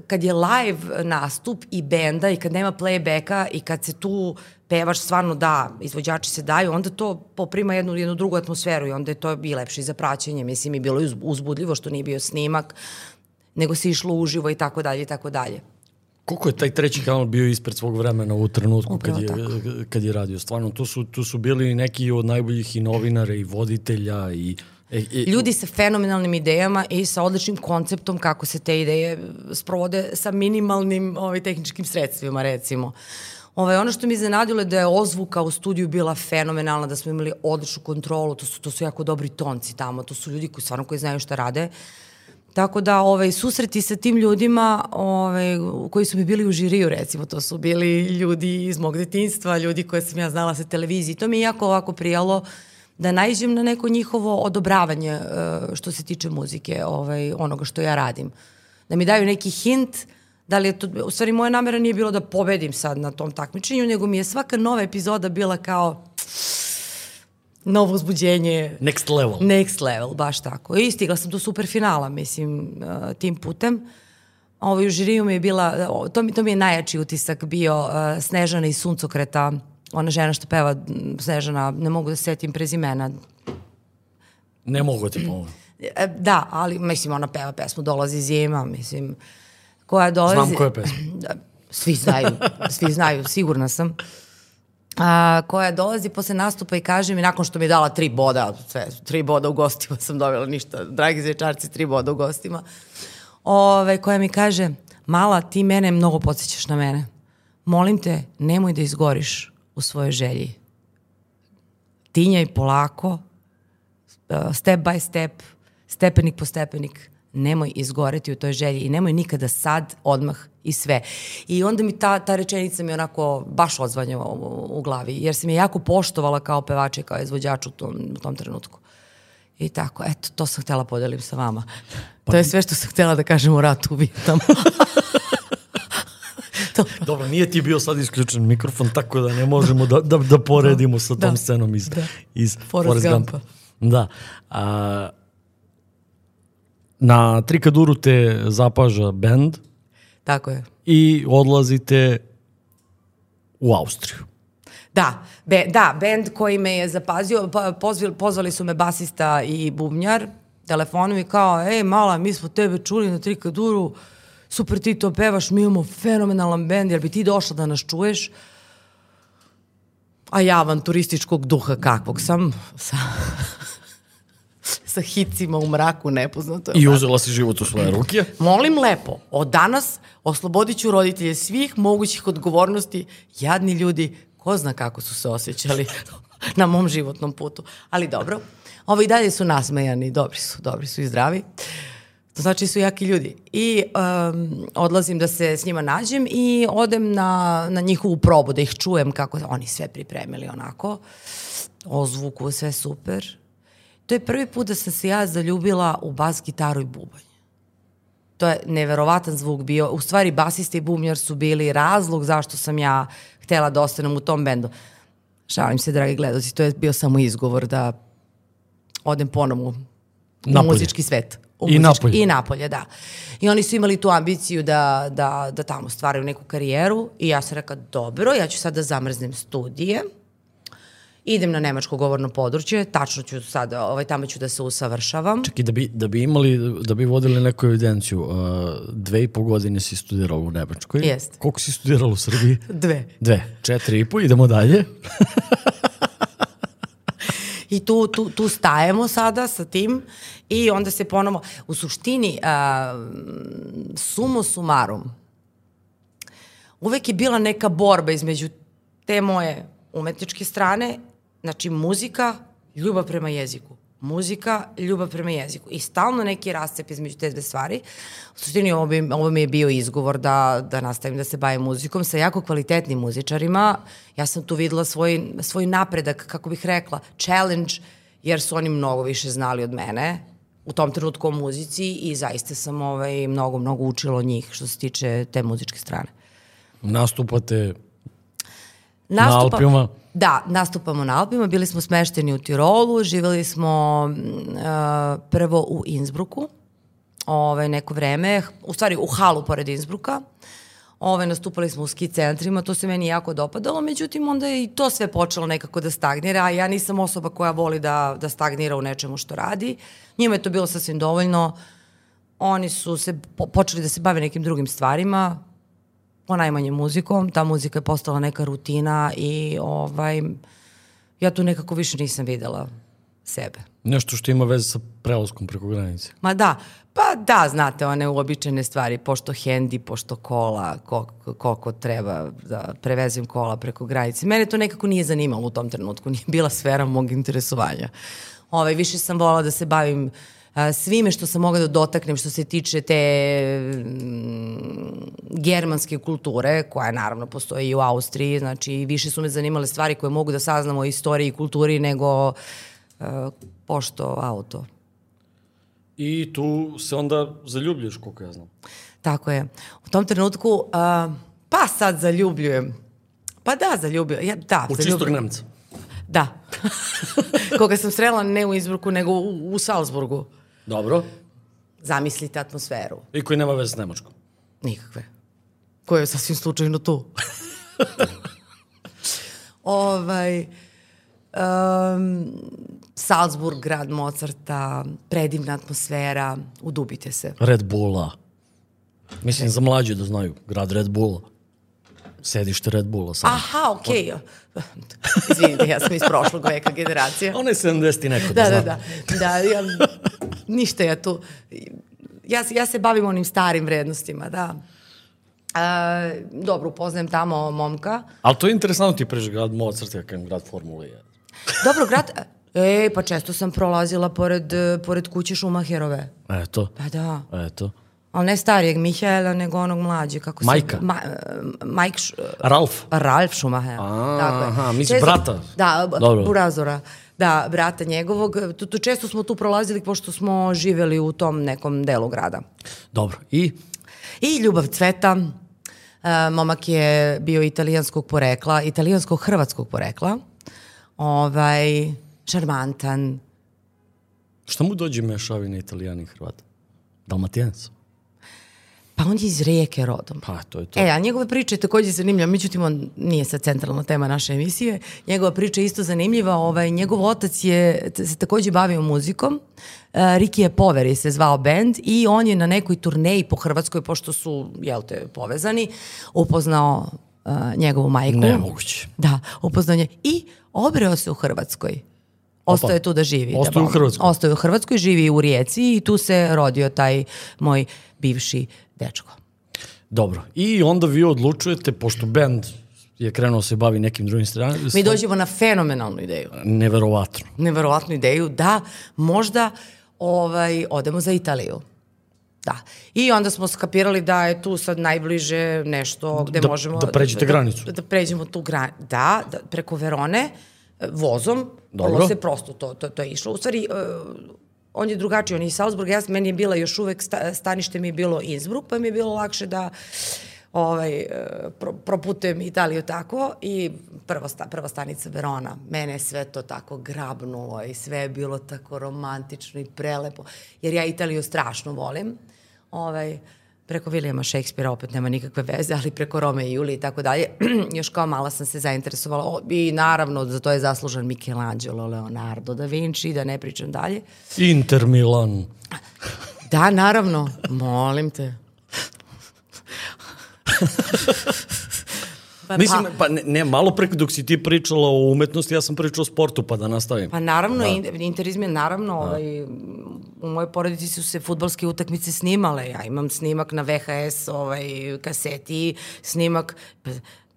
kad je live nastup i benda i kad nema playbacka i kad se tu pevač stvarno da, izvođači se daju, onda to poprima jednu, jednu drugu atmosferu i onda je to i lepše i za praćenje, mislim i bilo je uz- uzbudljivo što nije bio snimak, nego se išlo uživo i tako dalje i tako dalje. Koliko je taj treći kanal bio ispred svog vremena u trenutku kad Upravo je, kad je radio? Stvarno, tu su, tu su bili neki od najboljih i novinara i voditelja i... E, e, Ljudi sa fenomenalnim idejama i sa odličnim konceptom kako se te ideje sprovode sa minimalnim ovaj, tehničkim sredstvima, recimo. Ovaj, ono što mi iznenadilo je da je ozvuka u studiju bila fenomenalna, da smo imali odličnu kontrolu, to su, to su jako dobri tonci tamo, to su ljudi koji stvarno koji znaju šta rade. Tako da ovaj, susreti sa tim ljudima ovaj, koji su mi bili u žiriju recimo, to su bili ljudi iz mog detinjstva, ljudi koje sam ja znala sa televiziji. To mi je jako ovako prijalo da naiđem na neko njihovo odobravanje eh, što se tiče muzike, ovaj, onoga što ja radim. Da mi daju neki hint, da li je to, u stvari moja namera nije bilo da pobedim sad na tom takmičenju, nego mi je svaka nova epizoda bila kao novo uzbuđenje, Next level. Next level, baš tako. I stigla sam do super finala, mislim, uh, tim putem. Ovo, u žiriju mi je bila, to mi, to mi je najjači utisak bio uh, Snežana iz Suncokreta, ona žena što peva Snežana, ne mogu da se setim prezimena. Ne mogu ti pomoći. E, da, ali mislim ona peva pesmu Dolazi zima, mislim, koja dolazi... Znam koja je pesma. Da, svi znaju, svi znaju, sigurna sam. A, koja dolazi posle nastupa i kaže mi, nakon što mi je dala tri boda, sve, tri boda u gostima sam dobila ništa, dragi zvečarci, tri boda u gostima, ove, koja mi kaže, mala, ti mene mnogo podsjećaš na mene. Molim te, nemoj da izgoriš u svojoj želji. Tinjaj polako, uh, step by step, stepenik po stepenik, nemoj izgoreti u toj želji i nemoj nikada sad, odmah i sve. I onda mi ta, ta rečenica mi onako baš odzvanjava u, u, u glavi, jer sam je jako poštovala kao pevača i kao izvođač u tom, u tom trenutku. I tako, eto, to sam htela podelim sa vama. to je sve što sam htela da kažem u ratu u Vijetnamu. to, Dobro, nije ti bio sad isključen mikrofon, tako da ne možemo da, da, da poredimo sa tom Da. scenom iz, Da. iz Forrest Forrest Gumpa. Gumpa. Da. A, na Trikaduru te zapaža bend tako je. i odlazite u Austriju. Da, be, da, bend koji me je zapazio, pa, pozvali, pozvali su me basista i bubnjar telefonom i kao, ej mala, mi smo tebe čuli na Trikaduru, super ti to pevaš, mi imamo fenomenalan bend, jer bi ti došla da nas čuješ? A ja van turističkog duha kakvog sam, sa, sa hicima u mraku nepoznato. I uzela si život u svoje ruke. Molim lepo, od danas oslobodit ću roditelje svih mogućih odgovornosti. Jadni ljudi, ko zna kako su se osjećali na mom životnom putu. Ali dobro, ovi i dalje su nasmejani, dobri su, dobri su i zdravi. To znači su jaki ljudi. I um, odlazim da se s njima nađem i odem na, na njihovu probu, da ih čujem kako oni sve pripremili onako. O zvuku, sve super. To je prvi put da sam se ja zaljubila u bas gitaru i bubanj. To je neverovatan zvuk bio. U stvari, basista i bubnjar su bili razlog zašto sam ja htela da ostanem u tom bendu. Šalim se, dragi gledoci, to je bio samo izgovor da odem ponovo u Napolje. muzički svet. U I muzički- napolje. I napolje, da. I oni su imali tu ambiciju da, da, da tamo stvaraju neku karijeru i ja sam rekla, dobro, ja ću sad da zamrznem studije, idem na nemačko govorno područje, tačno ću sad, ovaj, tamo ću da se usavršavam. I da bi, da bi imali, da bi vodili neku evidenciju, uh, dve i po godine si studirala u Nemačkoj. Jeste. Koliko si studirala u Srbiji? Dve. Dve. Četiri i po, idemo dalje. I tu, tu, tu stajemo sada sa tim i onda se ponovo, u suštini, uh, sumo sumarum, uvek je bila neka borba između te moje umetničke strane, znači muzika, ljubav prema jeziku. Muzika, ljubav prema jeziku. I stalno neki rascep između te dve stvari. U suštini ovo, bi, ovo mi je bio izgovor da, da nastavim da se bavim muzikom sa jako kvalitetnim muzičarima. Ja sam tu videla svoj, svoj napredak, kako bih rekla, challenge, jer su oni mnogo više znali od mene u tom trenutku o muzici i zaista sam ovaj, mnogo, mnogo učila od njih što se tiče te muzičke strane. Nastupate Nastupa, Alpima? Da, nastupamo na Alpima, bili smo smešteni u Tirolu, živeli smo uh, prvo u Innsbrucku, ovaj, neko vreme, u stvari u halu pored Innsbrucka. Ove, nastupali smo u ski centrima, to se meni jako dopadalo, međutim onda je i to sve počelo nekako da stagnira, a ja nisam osoba koja voli da, da stagnira u nečemu što radi. Njima je to bilo sasvim dovoljno, oni su se po, počeli da se bave nekim drugim stvarima, po najmanje muzikom, ta muzika je postala neka rutina i ovaj, ja tu nekako više nisam videla sebe. Nešto što ima veze sa prelaskom preko granice. Ma da, pa da, znate, one uobičajene stvari, pošto hendi, pošto kola, koliko, koliko treba da prevezem kola preko granice. Mene to nekako nije zanimalo u tom trenutku, nije bila sfera mog interesovanja. Ovaj, više sam volala da se bavim a, svime što sam mogla da dotaknem što se tiče te mm, germanske kulture, koja naravno postoji i u Austriji, znači više su me zanimale stvari koje mogu da saznam o istoriji i kulturi nego a, pošto auto. I tu se onda zaljubljuješ, koliko ja znam. Tako je. U tom trenutku, uh, pa sad zaljubljujem. Pa da, zaljubljujem. Ja, da, U čistog zaljubljujem. Nemca. Da. Koga sam srela ne u Innsbrucku, nego u, u Salzburgu. Dobro. Zamislite atmosferu. I koji nema veze s Nemačkom. Nikakve. Koja je sasvim slučajno tu. ovaj, um, Salzburg, grad Mozarta, predivna atmosfera, udubite se. Red Bulla. Mislim, za mlađe da znaju. Grad Red Bulla. Sedište Red Bulla. Sam. Aha, okej. Okay. Izvinite, ja sam iz prošlog veka generacija. Ona je 70 i neko da, Da, da, zna. da. da ja, ništa ja tu... Ja, se- ja se bavim onim starim vrednostima, da. A, dobro, upoznajem tamo momka. Ali to je interesantno ti pređe grad Mozart, ja kažem grad Formule 1. Dobro, grad... E, pa često sam prolazila pored, pored kuće Šumacherove. Eto, Pa da. eto. Ali ne starijeg Mihaela, nego onog mlađe. Kako se, Majka? Ma, Mike Š, Ralf. Ralf Schumacher. A, tako je. aha, misliš Često- brata? Da, Dobro. Burazora. Da, brata njegovog. Tu, tu, često smo tu prolazili pošto smo živeli u tom nekom delu grada. Dobro. I I Ljubav Cveta. E, momak je bio italijanskog porekla, italijanskog-hrvatskog porekla. Ovaj, šarmantan. šta mu dođe mešavina italijani i hrvata? Dalmatijanac. Pa on je iz rijeke rodom. Pa, to je to. E, a njegove priče je takođe zanimljiva, međutim on nije sad centralna tema naše emisije. Njegova priča je isto zanimljiva, ovaj, njegov otac je, se takođe bavio muzikom, uh, Riki je Poveri se zvao band i on je na nekoj turneji po Hrvatskoj, pošto su, jel te, povezani, upoznao uh, njegovu majku. Nemoguće. Da, upoznao je i obreo se u Hrvatskoj. Ostao je tu da živi. Ostao da u Hrvatskoj. Ostao je u Hrvatskoj, živi u Rijeci i tu se rodio taj moj bivši dečko. Dobro. I onda vi odlučujete, pošto band je krenuo da se bavi nekim drugim stranama. Mi dođemo na fenomenalnu ideju. Neverovatno. Neverovatnu ideju da možda ovaj, odemo za Italiju. Da. I onda smo skapirali da je tu sad najbliže nešto gde Da- možemo... da pređete granicu. Da, da pređemo tu granicu. Da, da, preko Verone, e, vozom. Dobro. Vrlo se prosto to, to, to je išlo. U stvari, e, on je drugačiji, on je iz Salzburga, ja, meni je bila još uvek, sta, stanište mi je bilo Innsbruck, pa mi je bilo lakše da ovaj, e, pro, proputujem Italiju tako i prva, sta, prva stanica Verona. Mene je sve to tako grabnulo i sve je bilo tako romantično i prelepo, jer ja Italiju strašno volim. Ovaj, preko Vilijama Šekspira opet nema nikakve veze, ali preko Rome i Julije i tako dalje. Još kao mala sam se zainteresovala o, i naravno za to je zaslužan Michelangelo, Leonardo da Vinci, da ne pričam dalje. Inter Milan. Da, naravno, molim te. Pa, Mislim, pa ne, malo pre dok si ti pričala o umetnosti, ja sam pričao o sportu, pa da nastavim. Pa naravno, da. interizam je naravno, ovaj, u mojoj porodici su se futbalske utakmice snimale, ja imam snimak na VHS ovaj, kaseti, snimak,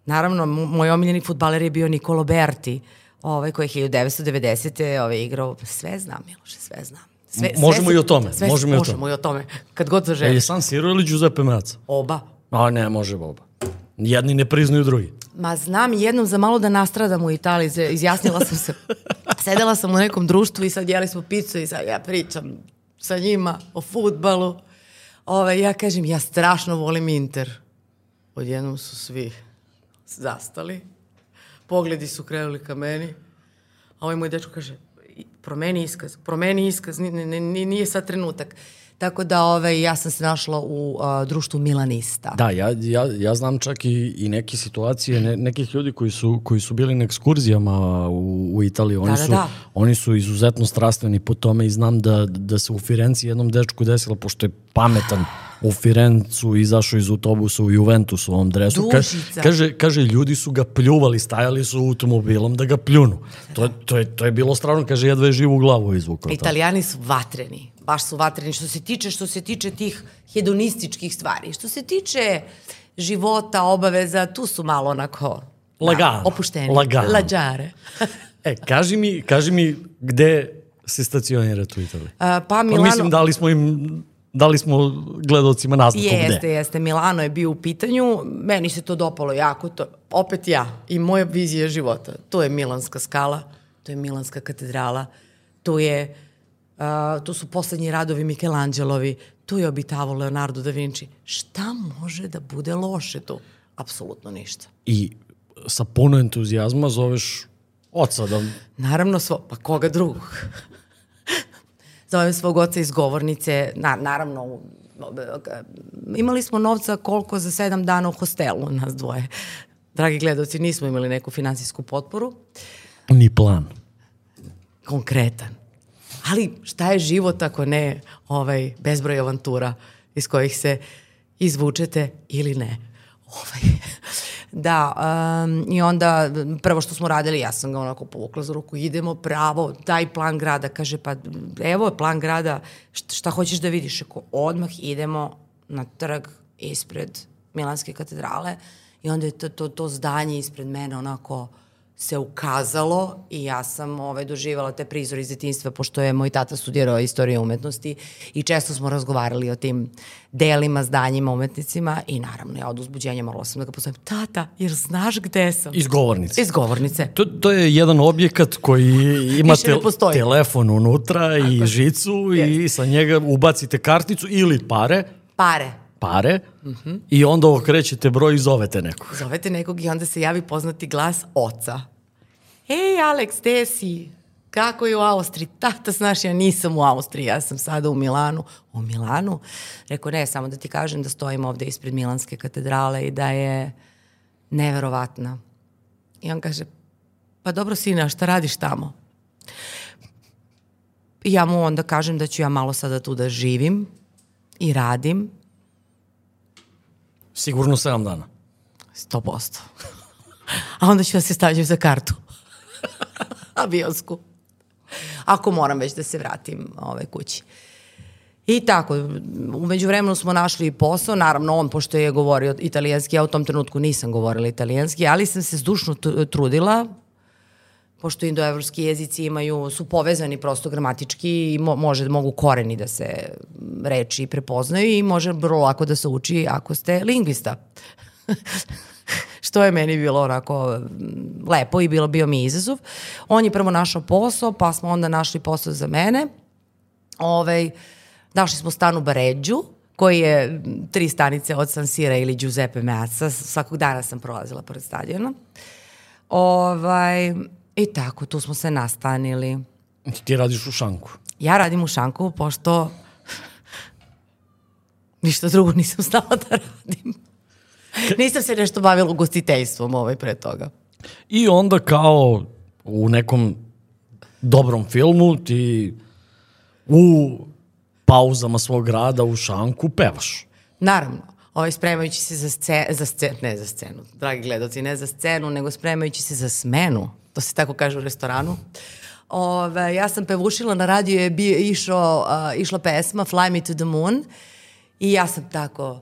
naravno, moj omiljeni futbaler je bio Nicolo Berti, ovaj, koji je 1990. Ovaj, igrao, sve znam, Miloše, sve znam. Sve, možemo se- i o tome, Sve, možemo i o možemo tome. i o tome, kad god E, je zaželiš. San Siro ili Giuseppe Meazza? Oba. A ne, može oba. Jedni ne priznaju drugi. Ma znam jednom za malo da nastradam u Italiji, izjasnila sam se. Sedela sam u nekom društvu i sad jeli smo picu i sad ja pričam sa njima o futbalu. Ove, ja kažem, ja strašno volim Inter. Odjednom su svi zastali. Pogledi su krenuli ka meni. A ovaj moj dečko kaže, "I- promeni iskaz, promeni iskaz, ni- ni- ni- nije sad trenutak. Tako da ovaj, ja sam se našla u uh, društvu Milanista. Da, ja, ja, ja znam čak i, i neke situacije ne, nekih ljudi koji su, koji su bili na ekskurzijama u, u Italiji. Oni, Da, da, su, da. oni su izuzetno strastveni po tome i znam da, da se u Firenci jednom dečku desilo, pošto je pametan u Firencu, izašao iz autobusa u Juventusu u ovom dresu. Dušica. kaže, kaže, ljudi su ga pljuvali, stajali su automobilom da ga pljunu. To, to, je, to je bilo strano, kaže, jedva je živu glavu izvukao. Italijani su vatreni, baš su vatreni što se tiče što se tiče tih hedonističkih stvari. Što se tiče života, obaveza, tu su malo onako Lagano, Da, opušteni. lagano. Lađare. E, kaži mi, kaži mi gde se stacionirate u Italiji? A, pa Pa Milano... mislim, dali smo im, dali smo gledalcima naznaku Jeste, gde. jeste. Milano je bio u pitanju. Meni se to dopalo jako. To, opet ja i moja vizija života. To je Milanska skala, to je Milanska katedrala, to je uh, to su poslednji radovi Michelangelovi, tu je obitavo Leonardo da Vinci. Šta može da bude loše tu? Apsolutno ništa. I sa puno entuzijazma zoveš oca da... Naravno, svo, pa koga drugog? Zovem svog oca iz govornice, na, naravno, u- imali smo novca koliko za sedam dana u hostelu, nas dvoje. Dragi gledalci, nismo imali neku finansijsku potporu, Ni plan. konkretan. Ali šta je život ako ne ovaj, bezbroj avantura iz kojih se izvučete ili ne? Ovaj. Da, um, i onda prvo što smo radili, ja sam ga onako povukla za ruku, idemo pravo, daj plan grada, kaže pa evo je plan grada, šta, hoćeš da vidiš? Ako odmah idemo na trg ispred Milanske katedrale i onda je to, to, to zdanje ispred mene onako se ukazalo i ja sam ovaj, doživala te prizore iz detinjstva, pošto je moj tata studirao istoriju umetnosti i često smo razgovarali o tim delima, zdanjima, umetnicima i naravno ja od uzbuđenja morala sam da ga pozovem, tata, jer znaš gde sam? Iz govornice. Iz govornice. To, to je jedan objekat koji ima postoji. telefon unutra i žicu i sa njega ubacite karticu ili pare, Pare. Pare Mhm. i onda okrećete broj i zovete nekog. Zovete nekog i onda se javi poznati glas oca. Ej, Alex, gde si? Kako je u Austriji? Tata, znaš, ja nisam u Austriji, ja sam sada u Milanu. U Milanu? Rekao, ne, samo da ti kažem da stojim ovde ispred Milanske katedrale i da je neverovatna. I on kaže, pa dobro sine, a šta radiš tamo? I ja mu onda kažem da ću ja malo sada tu da živim i radim, Sigurno 7 dana. 100%. A onda ću da se stavljam za kartu. Avionsku. Ako moram već da se vratim ove kući. I tako, umeđu vremenu smo našli posao, naravno on, pošto je govorio italijanski, ja u tom trenutku nisam govorila italijanski, ali sam se zdušno tr- trudila, pošto indoevropski jezici imaju, su povezani prosto gramatički i mo, može, mogu koreni da se reči prepoznaju i može vrlo lako da se uči ako ste lingvista. što je meni bilo onako mm, lepo i bilo bio mi izazov. On je prvo našao posao, pa smo onda našli posao za mene. Ovaj, našli smo stan u Baređu, koji je mm, tri stanice od San Sira ili Giuseppe Meazza. Svakog dana sam prolazila pored stadiona. Ovaj, I tako, tu smo se nastanili. Ti radiš u šanku. Ja radim u Šanku, pošto ništa drugo nisam znala da radim. Nisam se nešto bavila ugostiteljstvom ovaj pre toga. I onda kao u nekom dobrom filmu ti u pauzama svog rada u šanku pevaš. Naravno, ovaj, spremajući se za, sce, za scenu, ne za scenu, dragi gledalci, ne za scenu, nego spremajući se za smenu, to se tako kaže u restoranu. Ove, ja sam pevušila, na radiju je bio, išao, uh, išla pesma Fly Me to the Moon i ja sam tako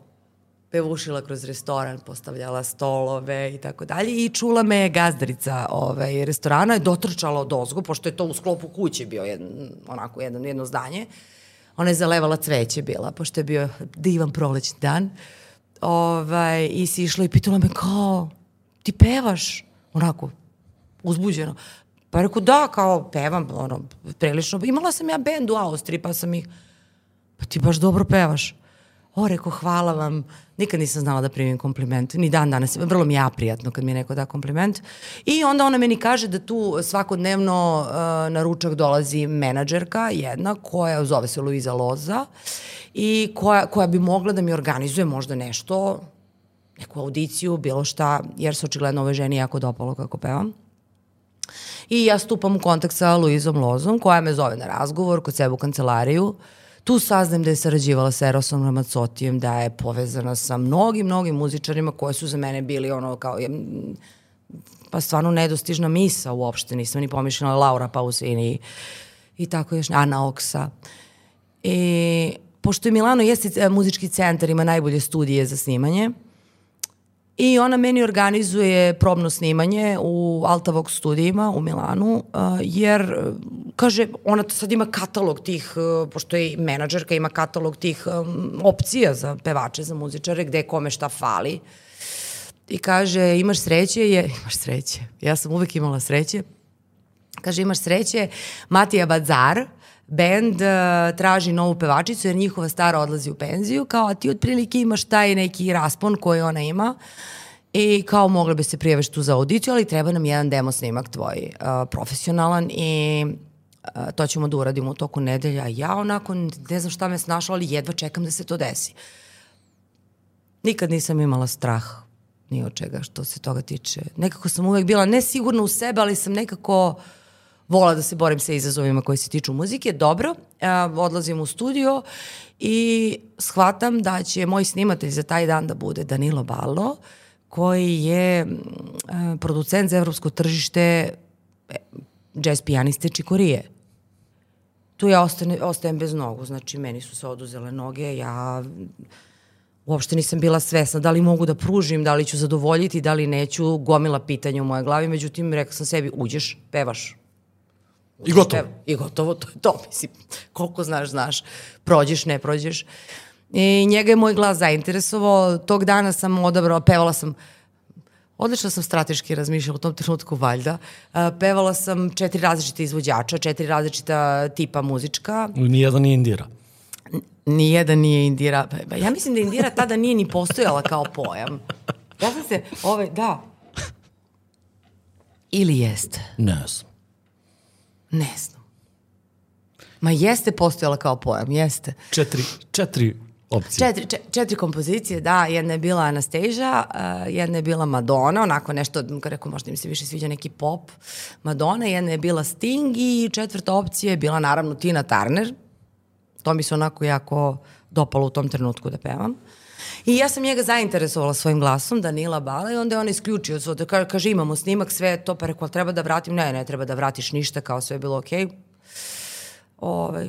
pevušila kroz restoran, postavljala stolove i tako dalje i čula me gazdarica ovaj, restorana, je dotrčala od ozgo, pošto je to u sklopu kuće bio jedan, onako jedan, jedno zdanje, ona je zalevala cveće bila, pošto je bio divan prolećni dan. Ovaj, I si išla i pitala me kao, ti pevaš? Onako, uzbuđeno. Pa rekao, da, kao pevam, ono, prilično. Imala sam ja bend u Austriji, pa sam ih, pa ti baš dobro pevaš. o, reko, hvala vam. Nikad nisam znala da primim kompliment, ni dan danas. Vrlo mi je prijatno kad mi neko da kompliment. I onda ona meni kaže da tu svakodnevno uh, na ručak dolazi menadžerka, jedna, koja zove se Luiza Loza i koja, koja bi mogla da mi organizuje možda nešto, neku audiciju, bilo šta, jer se očigledno ove ženi jako dopalo kako pevam. I ja stupam u kontakt sa Luizom Lozom, koja me zove na razgovor kod sebe u kancelariju. Tu saznam da je sarađivala sa Erosom Ramacotijem, da je povezana sa mnogim, mnogim muzičarima koji su za mene bili ono kao, pa stvarno nedostižna misa uopšte, nisam ni pomišljala Laura Pausini i tako još, Ana Oksa. I pošto je Milano jeste e, muzički centar, ima najbolje studije za snimanje, I ona meni organizuje probno snimanje u Altavox studijima u Milanu, uh, jer, kaže, ona sad ima katalog tih, uh, pošto je menadžerka, ima katalog tih opcija za pevače, za muzičare, gde kome šta fali. I kaže, imaš sreće, je, imaš sreće. Ja sam uvek imala sreće. Kaže, imaš sreće, Matija Bazar, bend uh, traži novu pevačicu jer njihova stara odlazi u penziju, kao a ti otprilike imaš taj neki raspon koji ona ima i kao mogla bi se prijaviš tu za audiciju, ali treba nam jedan demo snimak tvoj uh, profesionalan i uh, to ćemo da uradimo u toku nedelja. Ja onako ne znam šta me snašla, ali jedva čekam da se to desi. Nikad nisam imala strah ni od čega što se toga tiče. Nekako sam uvek bila nesigurna u sebe, ali sam nekako uh, vola da se borim sa izazovima koji se tiču muzike. Dobro, uh, odlazim u studio i shvatam da će moj snimatelj za taj dan da bude Danilo Ballo, koji je uh, producent za evropsko tržište e, jazz pijaniste Čikorije. Tu ja ostane, ostajem bez nogu, znači meni su se oduzele noge, ja uopšte nisam bila svesna da li mogu da pružim, da li ću zadovoljiti, da li neću, gomila pitanja u moje glavi, međutim rekla sam sebi, uđeš, pevaš, I gotovo. I gotovo, to je to, mislim, koliko znaš, znaš, prođeš, ne prođeš. I njega je moj glas zainteresovao, tog dana sam odabrala, pevala sam, odlično sam strateški razmišljala u tom trenutku valjda, pevala sam četiri različite izvođača, četiri različita tipa muzička. Nijedan nije Indira. Nijedan nije Indira. Pa, ja mislim da Indira tada nije ni postojala kao pojam. Ja sam se, ove, da. Ili jeste? Ne znam. Ne znam. Ma jeste postojala kao pojam, jeste. Četiri, četiri opcije. Četiri, četiri, četiri kompozicije, da. Jedna je bila Anastasia, uh, jedna je bila Madonna, onako nešto, rekao, možda im se više sviđa neki pop. Madonna, jedna je bila Sting i četvrta opcija je bila naravno Tina Turner. To mi se onako jako dopalo u tom trenutku da pevam. I ja sam njega zainteresovala svojim glasom, Danila Bala, i onda je on isključio od da kaže, imamo snimak, sve to, pa rekao, treba da vratim? Ne, ne treba da vratiš ništa, kao sve je bilo okej. Okay. Ovaj,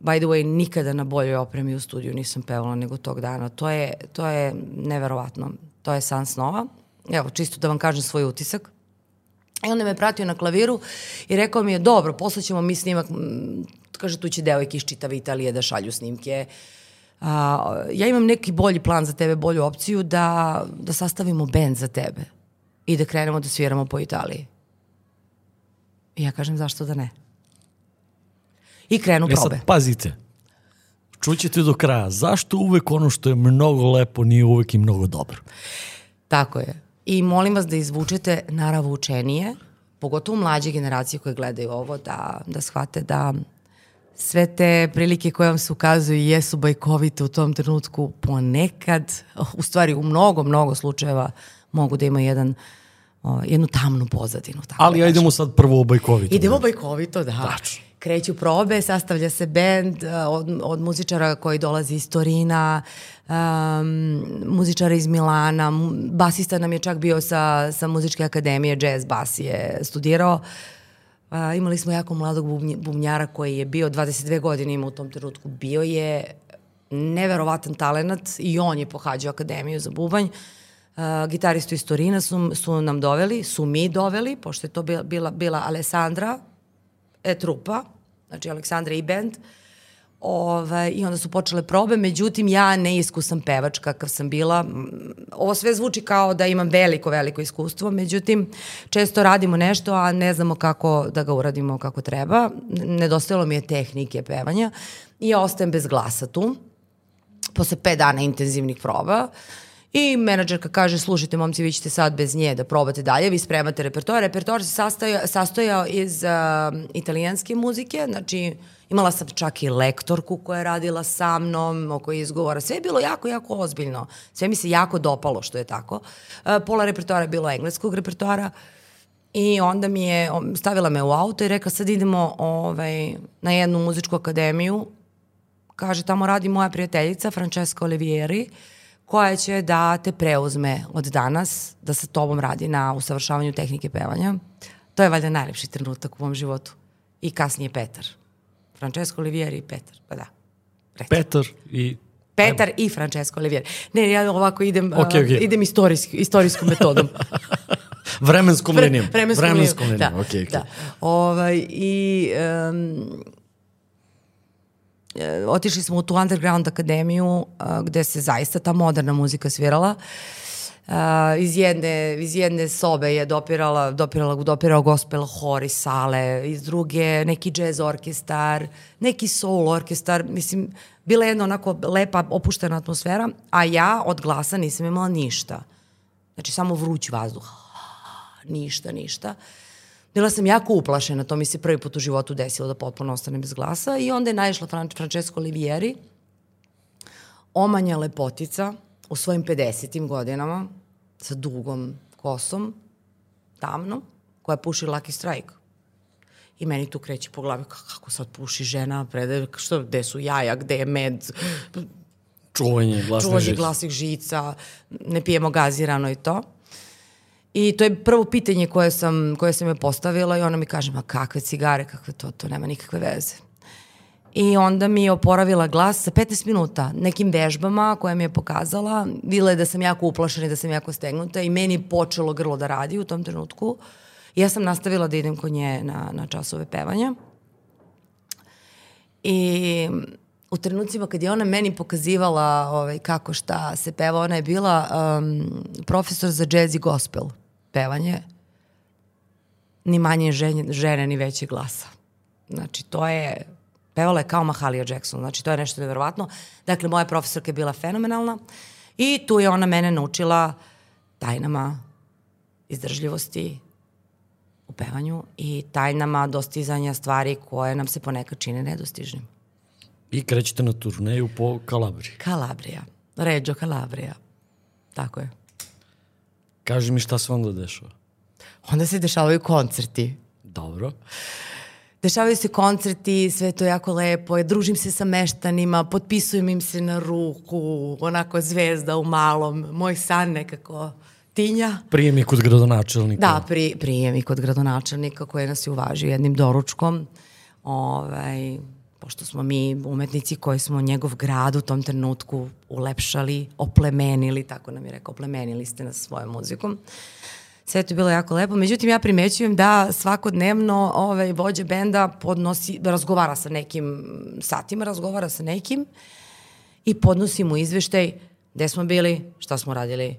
by the way, nikada na boljoj opremi u studiju nisam pevala nego tog dana. To je, to je neverovatno. To je san snova. Evo, čisto da vam kažem svoj utisak. I onda me pratio na klaviru i rekao mi je, dobro, poslaćemo mi snimak, kaže, tu će devojke iz čitave Italije da šalju snimke. Uh, a, ja imam neki bolji plan za tebe, bolju opciju da, da sastavimo band za tebe i da krenemo da sviramo po Italiji. I ja kažem zašto da ne. I krenu probe. E sad, pazite, čućete do kraja, zašto uvek ono što je mnogo lepo nije uvek i mnogo dobro? Tako je. I molim vas da izvučete učenije, pogotovo mlađe generacije koje gledaju ovo, da, da shvate da sve te prilike koje vam se ukazuju jesu bajkovite u tom trenutku ponekad, u stvari u mnogo, mnogo slučajeva mogu da imaju jedan o, jednu tamnu pozadinu. Tako Ali da idemo sad prvo bajkovito. Idemo bajkovito, da. Tačno. Kreću probe, sastavlja se bend od, od muzičara koji dolazi iz Torina, um, muzičara iz Milana, basista nam je čak bio sa, sa muzičke akademije, jazz bas je studirao. Uh, A, imali smo jako mladog bubnjara koji je bio 22 godine ima u tom trenutku. Bio je neverovatan talenat i on je pohađao akademiju za bubanj. Uh, gitaristu iz Torina su, su nam doveli, su mi doveli, pošto je to bila, bila, bila Alessandra e, trupa, znači Aleksandra i band. Uh, Ovaj, I onda su počele probe, međutim ja neiskusan pevač kakav sam bila. Ovo sve zvuči kao da imam veliko, veliko iskustvo, međutim često radimo nešto, a ne znamo kako da ga uradimo kako treba. Nedostajalo mi je tehnike pevanja i ja ostajem bez glasa tu. posle pet dana intenzivnih proba. I menadžerka kaže, slušajte momci, vi ćete sad bez nje da probate dalje, vi spremate repertoar. Repertoar se sastojao, sastojao iz uh, italijanske muzike, znači imala sam čak i lektorku koja je radila sa mnom, oko izgovora. Sve je bilo jako, jako ozbiljno. Sve mi se jako dopalo što je tako. Uh, pola repertoara je bilo engleskog repertoara. I onda mi je, stavila me u auto i rekla sad idemo ovaj, na jednu muzičku akademiju. Kaže, tamo radi moja prijateljica Francesca Olivieri, koja će da te preuzme od danas, da sa tobom radi na usavršavanju tehnike pevanja. To je valjda najlepši trenutak u mom životu. I kasnije Petar. Francesco Olivieri i Petar, pa da. Reći. Petar i Petar i Francesco Olivieri. Ne, ja ovako idem, okay, okay. Uh, idem istorijski, istorijskom metodom. vremenskom linijom. Vremenskom, vremenskom linijom, linijom. Da, okay, okay. da. Ovaj, I um, otišli smo u tu underground akademiju uh, gde se zaista ta moderna muzika svirala. Uh, iz, jedne, iz jedne sobe je dopirala, dopirala, dopirao gospel hor iz sale, iz druge neki jazz orkestar, neki soul orkestar, mislim, bila je jedna onako lepa opuštena atmosfera, a ja od glasa nisam imala ništa. Znači, samo vruć vazduh. Ništa, ništa. Uh, Bila sam jako uplašena, to mi se prvi put u životu desilo da potpuno ostanem bez glasa i onda je naišla Fran Francesco Olivieri, omanja lepotica u svojim 50. godinama sa dugom kosom, tamnom, koja puši Lucky Strike. I meni tu kreće po glavi, kako sad puši žena, prede, što, gde su jaja, gde je med, čuvanje glasnih čuvanje žica. glasnih žica, ne pijemo gazirano i to. I to je prvo pitanje koje sam, koje sam je postavila i ona mi kaže, ma kakve cigare, kakve to, to nema nikakve veze. I onda mi je oporavila glas sa 15 minuta nekim vežbama koje mi je pokazala. Bila je da sam jako uplašena i da sam jako stegnuta i meni počelo grlo da radi u tom trenutku. Ja sam nastavila da idem kod nje na, na časove pevanja. I u trenucima kad je ona meni pokazivala ovaj, kako šta se peva, ona je bila um, profesor za jazz i gospel pevanje, ni manje žene, žene ni veće glasa. Znači, to je, pevala je kao Mahalia Jackson, znači to je nešto nevjerovatno. Dakle, moja profesorka je bila fenomenalna i tu je ona mene naučila tajnama izdržljivosti u pevanju i tajnama dostizanja stvari koje nam se ponekad čine nedostižnim. I krećete na turneju po Kalabriji. Kalabrija. Reggio Kalabrija. Tako je. Kaži mi šta se onda dešava. Onda se dešavaju koncerti. Dobro. Dešavaju se koncerti, sve to jako lepo, družim se sa meštanima, potpisujem im se na ruku, onako zvezda u malom, moj san nekako tinja. Prijem i kod gradonačelnika. Da, pri, prijem i kod gradonačelnika koji nas je uvažio jednim doručkom. Ovaj, pošto smo mi umetnici koji smo njegov grad u tom trenutku ulepšali, oplemenili, tako nam je rekao, oplemenili ste nas svojom muzikom. Sve to je bilo jako lepo. Međutim, ja primećujem da svakodnevno ovaj, vođa benda podnosi, razgovara sa nekim satima, razgovara sa nekim i podnosi mu izveštaj gde smo bili, šta smo radili,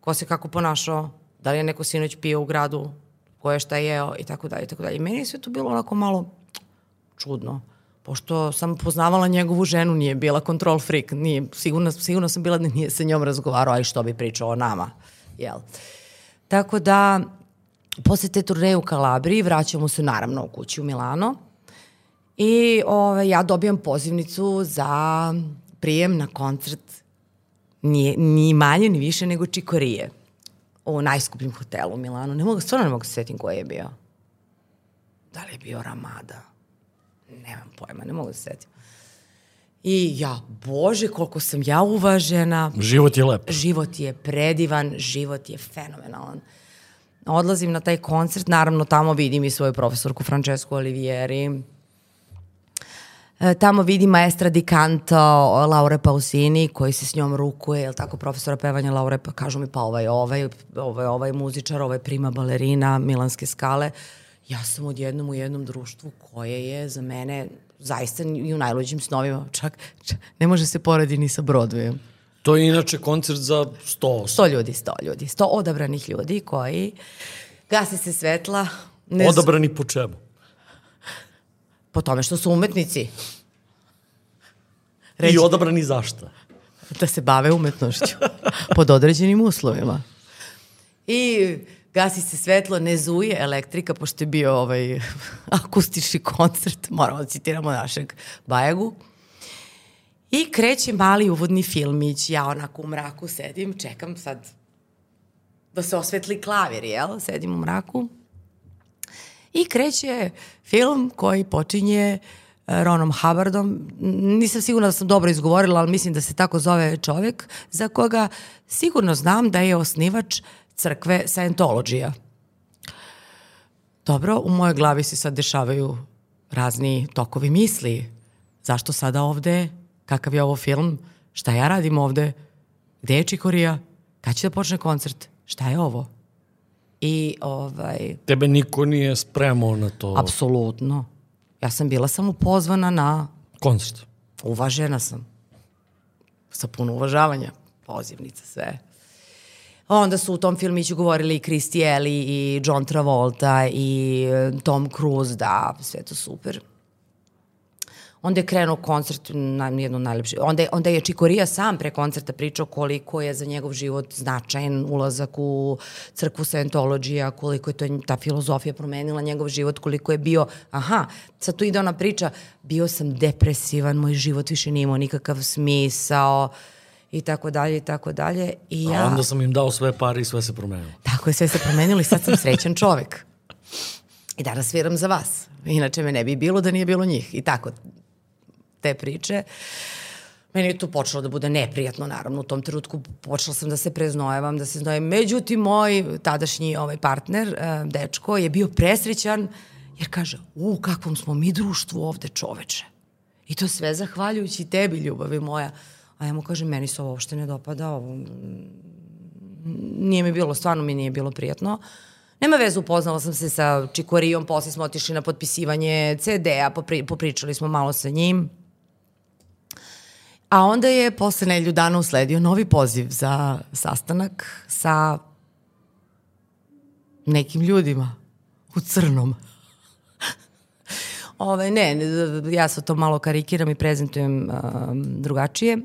ko se kako ponašao, da li je neko sinoć pio u gradu, ko je šta jeo i tako dalje i tako dalje. I meni je sve to bilo onako malo čudno pošto sam poznavala njegovu ženu, nije bila control freak, nije, sigurno, sigurno sam bila da nije sa njom razgovarao, aj što bi pričao o nama, jel? Tako da, posle te turneje u Kalabriji, vraćamo se naravno u kući u Milano i ove, ja dobijam pozivnicu za prijem na koncert nije, ni manje ni više nego Čikorije u najskupljim hotelu u Milanu. Ne mogu, stvarno ne mogu se svetim koji je bio. Da li je bio Ramada? Nemam pojma, ne mogu da se setim. I ja, bože, koliko sam ja uvažena. Život je lep. Život je predivan, život je fenomenalan. Odlazim na taj koncert, naravno tamo vidim i svoju profesorku Francesco Olivieri. E, tamo vidim maestra di canto Laure Pausini koji se s njom rukuje, je tako, profesora pevanja Laure, pa kažu mi pa ovaj, ovaj, ovaj, ovaj muzičar, ovaj prima balerina Milanske skale. Uh, ja sam odjednom u jednom društvu koje je za mene zaista i u najluđim snovima, čak, čak ne može se poredi ni sa Broadwayom. To je inače koncert za 100 100 ljudi, 100 ljudi, 100 odabranih ljudi koji gase se svetla. Ne Odabrani po čemu? Po tome što su umetnici. Reći, I odabrani zašto? da se bave umetnošću pod određenim uslovima. I gasi se svetlo, ne zuje elektrika, pošto je bio ovaj akustični koncert, moramo da citiramo našeg Bajagu. I kreće mali uvodni filmić, ja onako u mraku sedim, čekam sad da se osvetli klavir, jel? Sedim u mraku. I kreće film koji počinje e, Ronom Hubbardom. Nisam sigurna da sam dobro izgovorila, ali mislim da se tako zove čovek, za koga sigurno znam da je osnivač crkve Scientologija. Dobro, u mojoj glavi se sad dešavaju razni tokovi misli. Zašto sada ovde? Kakav je ovo film? Šta ja radim ovde? Gde je Čikorija? Kad će da počne koncert? Šta je ovo? I ovaj... Tebe niko nije spremao na to. Apsolutno. Ja sam bila samo pozvana na... Koncert. Uvažena sam. Sa puno uvažavanja. Pozivnica, sve. Onda su u tom filmiću govorili i Christy Ellie i John Travolta i e, Tom Cruise, da, sve to super. Onda je krenuo koncert na jedno najlepše. Onda onda je Čikorija sam pre koncerta pričao koliko je za njegov život značajan ulazak u crkvu Scientologija, koliko je to, ta filozofija promenila njegov život, koliko je bio, aha, sad tu ide ona priča, bio sam depresivan, moj život više nije imao nikakav smisao, i tako dalje i tako dalje. I ja, A onda sam im dao sve pare i sve se promenilo. Tako je, sve se promenilo i sad sam srećan čovek. I danas sviram za vas. Inače me ne bi bilo da nije bilo njih. I tako, te priče. Meni je to počelo da bude neprijatno, naravno, u tom trenutku počela sam da se preznojevam, da se znojem. Međutim, moj tadašnji ovaj partner, uh, dečko, je bio presrećan jer kaže, u, kakvom smo mi društvu ovde čoveče. I to sve zahvaljujući tebi, ljubavi moja. A ja mu kažem, meni se ovo uopšte ne dopada, ovo nije mi bilo, stvarno mi nije bilo prijatno. Nema veze, upoznala sam se sa Čikorijom, posle smo otišli na potpisivanje CD-a, popri, popričali smo malo sa njim. A onda je posle nelju dana usledio novi poziv za sastanak sa nekim ljudima u crnom. Ove, ne, ja se to malo karikiram i prezentujem um, drugačije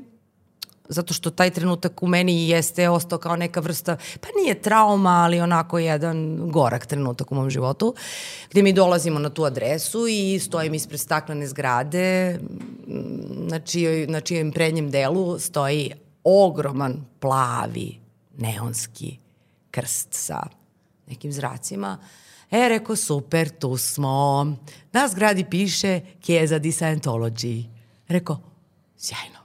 zato što taj trenutak u meni jeste ostao kao neka vrsta, pa nije trauma, ali onako jedan gorak trenutak u mom životu, gde mi dolazimo na tu adresu i stojim ispred staklene zgrade, na, čijoj, na čijem prednjem delu stoji ogroman plavi neonski krst sa nekim zracima. E, reko, super, tu smo. Na zgradi piše Chiesa di Scientology. Reko, sjajno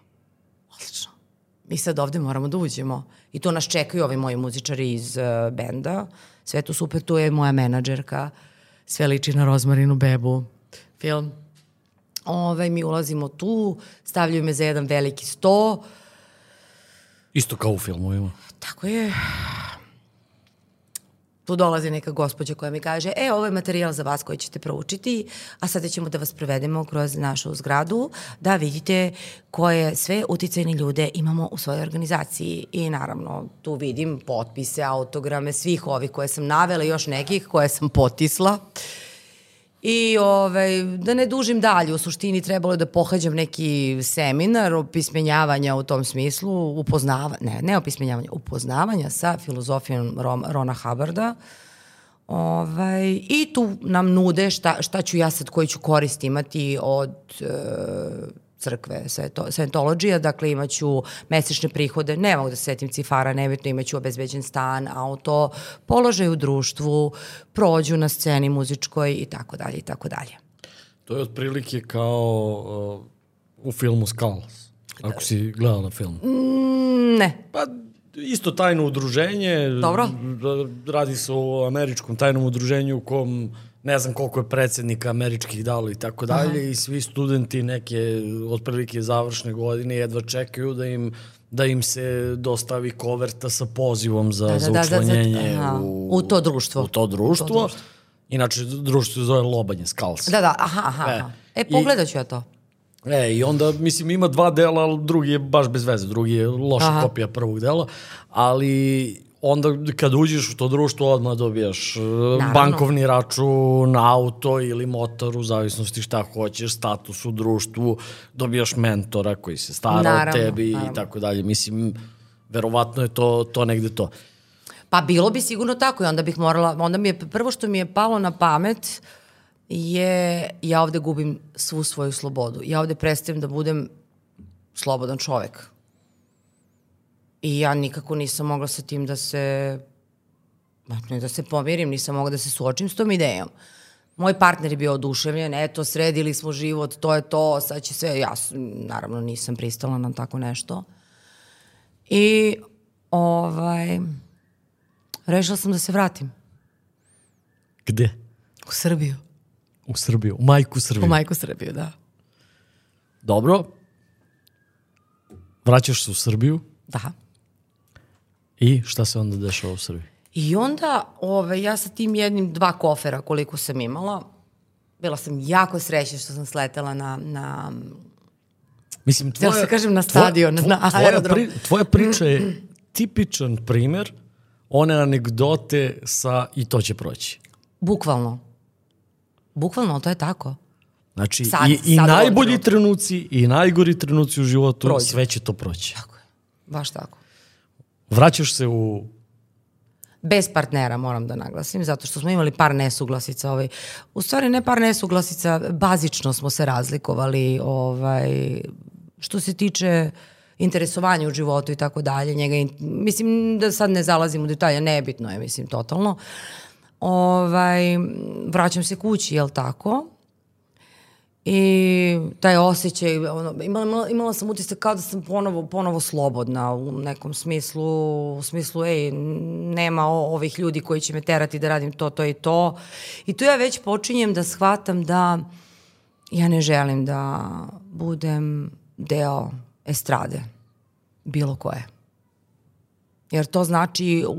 mi sad ovde moramo da uđemo. I to nas čekaju ovi moji muzičari iz uh, benda. Sve to super, tu je moja menadžerka, sve liči na Rozmarinu bebu, film. Ove, mi ulazimo tu, stavljaju me za jedan veliki sto. Isto kao u filmovima. Tako je tu dolazi neka gospođa koja mi kaže, e, ovo je materijal za vas koji ćete proučiti, a sada ćemo da vas prevedemo kroz našu zgradu, da vidite koje sve uticajne ljude imamo u svojoj organizaciji. I naravno, tu vidim potpise, autograme, svih ovih koje sam navela, još nekih koje sam potisla. Uh, I ovaj, da ne dužim dalje, u suštini trebalo je da pohađam neki seminar opismenjavanja u tom smislu, upoznavanja, ne, ne opismenjavanja, upoznavanja sa filozofijom Rom, Rona Hubbarda. Ovaj, I tu nam nude šta, šta ću ja sad, koji ću korist imati od e, crkve Scientologija, dakle imaću mesečne prihode, ne mogu da se setim cifara, nebitno imaću obezbeđen stan, auto, položaj u društvu, prođu na sceni muzičkoj i tako dalje i tako dalje. To je otprilike kao uh, u filmu Skulls, ako si gledala film. Mm, ne. Pa isto tajno udruženje. Dobro. Radi se o američkom tajnom udruženju u kom ne znam koliko je predsednika američkih dalo i tako dalje i svi studenti neke otprilike završne godine jedva čekaju da im da im se dostavi koverta sa pozivom za, Da, da, za da, da, da, učlanjenje aha. u, U to društvo. U to društvo. U to društvo. Inače, društvo se zove Lobanje, Skulls. Da, da, aha, aha. E, aha. E, pogledat ću ja to. E, i onda, mislim, ima dva dela, ali drugi je baš bez veze, drugi je loša Aha. kopija prvog dela, ali onda kad uđeš u to društvo odmah dobijaš Naravno. bankovni račun, auto ili motor u zavisnosti šta hoćeš, status u društvu, dobijaš mentora koji se stara naravno, o tebi naravno. i tako dalje. Mislim, verovatno je to, to negde to. Pa bilo bi sigurno tako i onda bih morala, onda mi je prvo što mi je palo na pamet je ja ovde gubim svu svoju slobodu. Ja ovde prestajem da budem slobodan čovek. I ja nikako nisam mogla sa tim da se, ne da se pomirim, nisam mogla da se suočim s tom idejom. Moj partner je bio oduševljen, eto, sredili smo život, to je to, sad će sve, ja naravno nisam pristala na tako nešto. I, ovaj, rešila sam da se vratim. Gde? U Srbiju. U Srbiju, u majku Srbiju. U majku Srbiju, da. Dobro. Vraćaš se u Srbiju. Da. I šta se onda dešava u Srbiji? I onda ove, ja sa tim jednim dva kofera koliko sam imala, bila sam jako srećna što sam sletela na, na Mislim, tvoja, da se kažem na stadion, tvoja, na aerodrom. Tvoja, pri, tvoja priča je tipičan primer one anegdote sa i to će proći. Bukvalno. Bukvalno, to je tako. Znači, sad, i, i sad najbolji trenuci i najgori trenuci u životu, Prođu. sve će to proći. Tako je, baš tako. Vraćaš se u... Bez partnera, moram da naglasim, zato što smo imali par nesuglasica. Ovaj. U stvari, ne par nesuglasica, bazično smo se razlikovali ovaj, što se tiče interesovanja u životu i tako dalje. Njega, mislim da sad ne zalazim u detalje, nebitno je, mislim, totalno. Ovaj, vraćam se kući, jel tako? I taj osjećaj, ono, imala, imala sam utisak kao da sam ponovo, ponovo slobodna u nekom smislu, u smislu, ej, nema ovih ljudi koji će me terati da radim to, to i to. I tu ja već počinjem da shvatam da ja ne želim da budem deo estrade, bilo koje. Jer to znači u,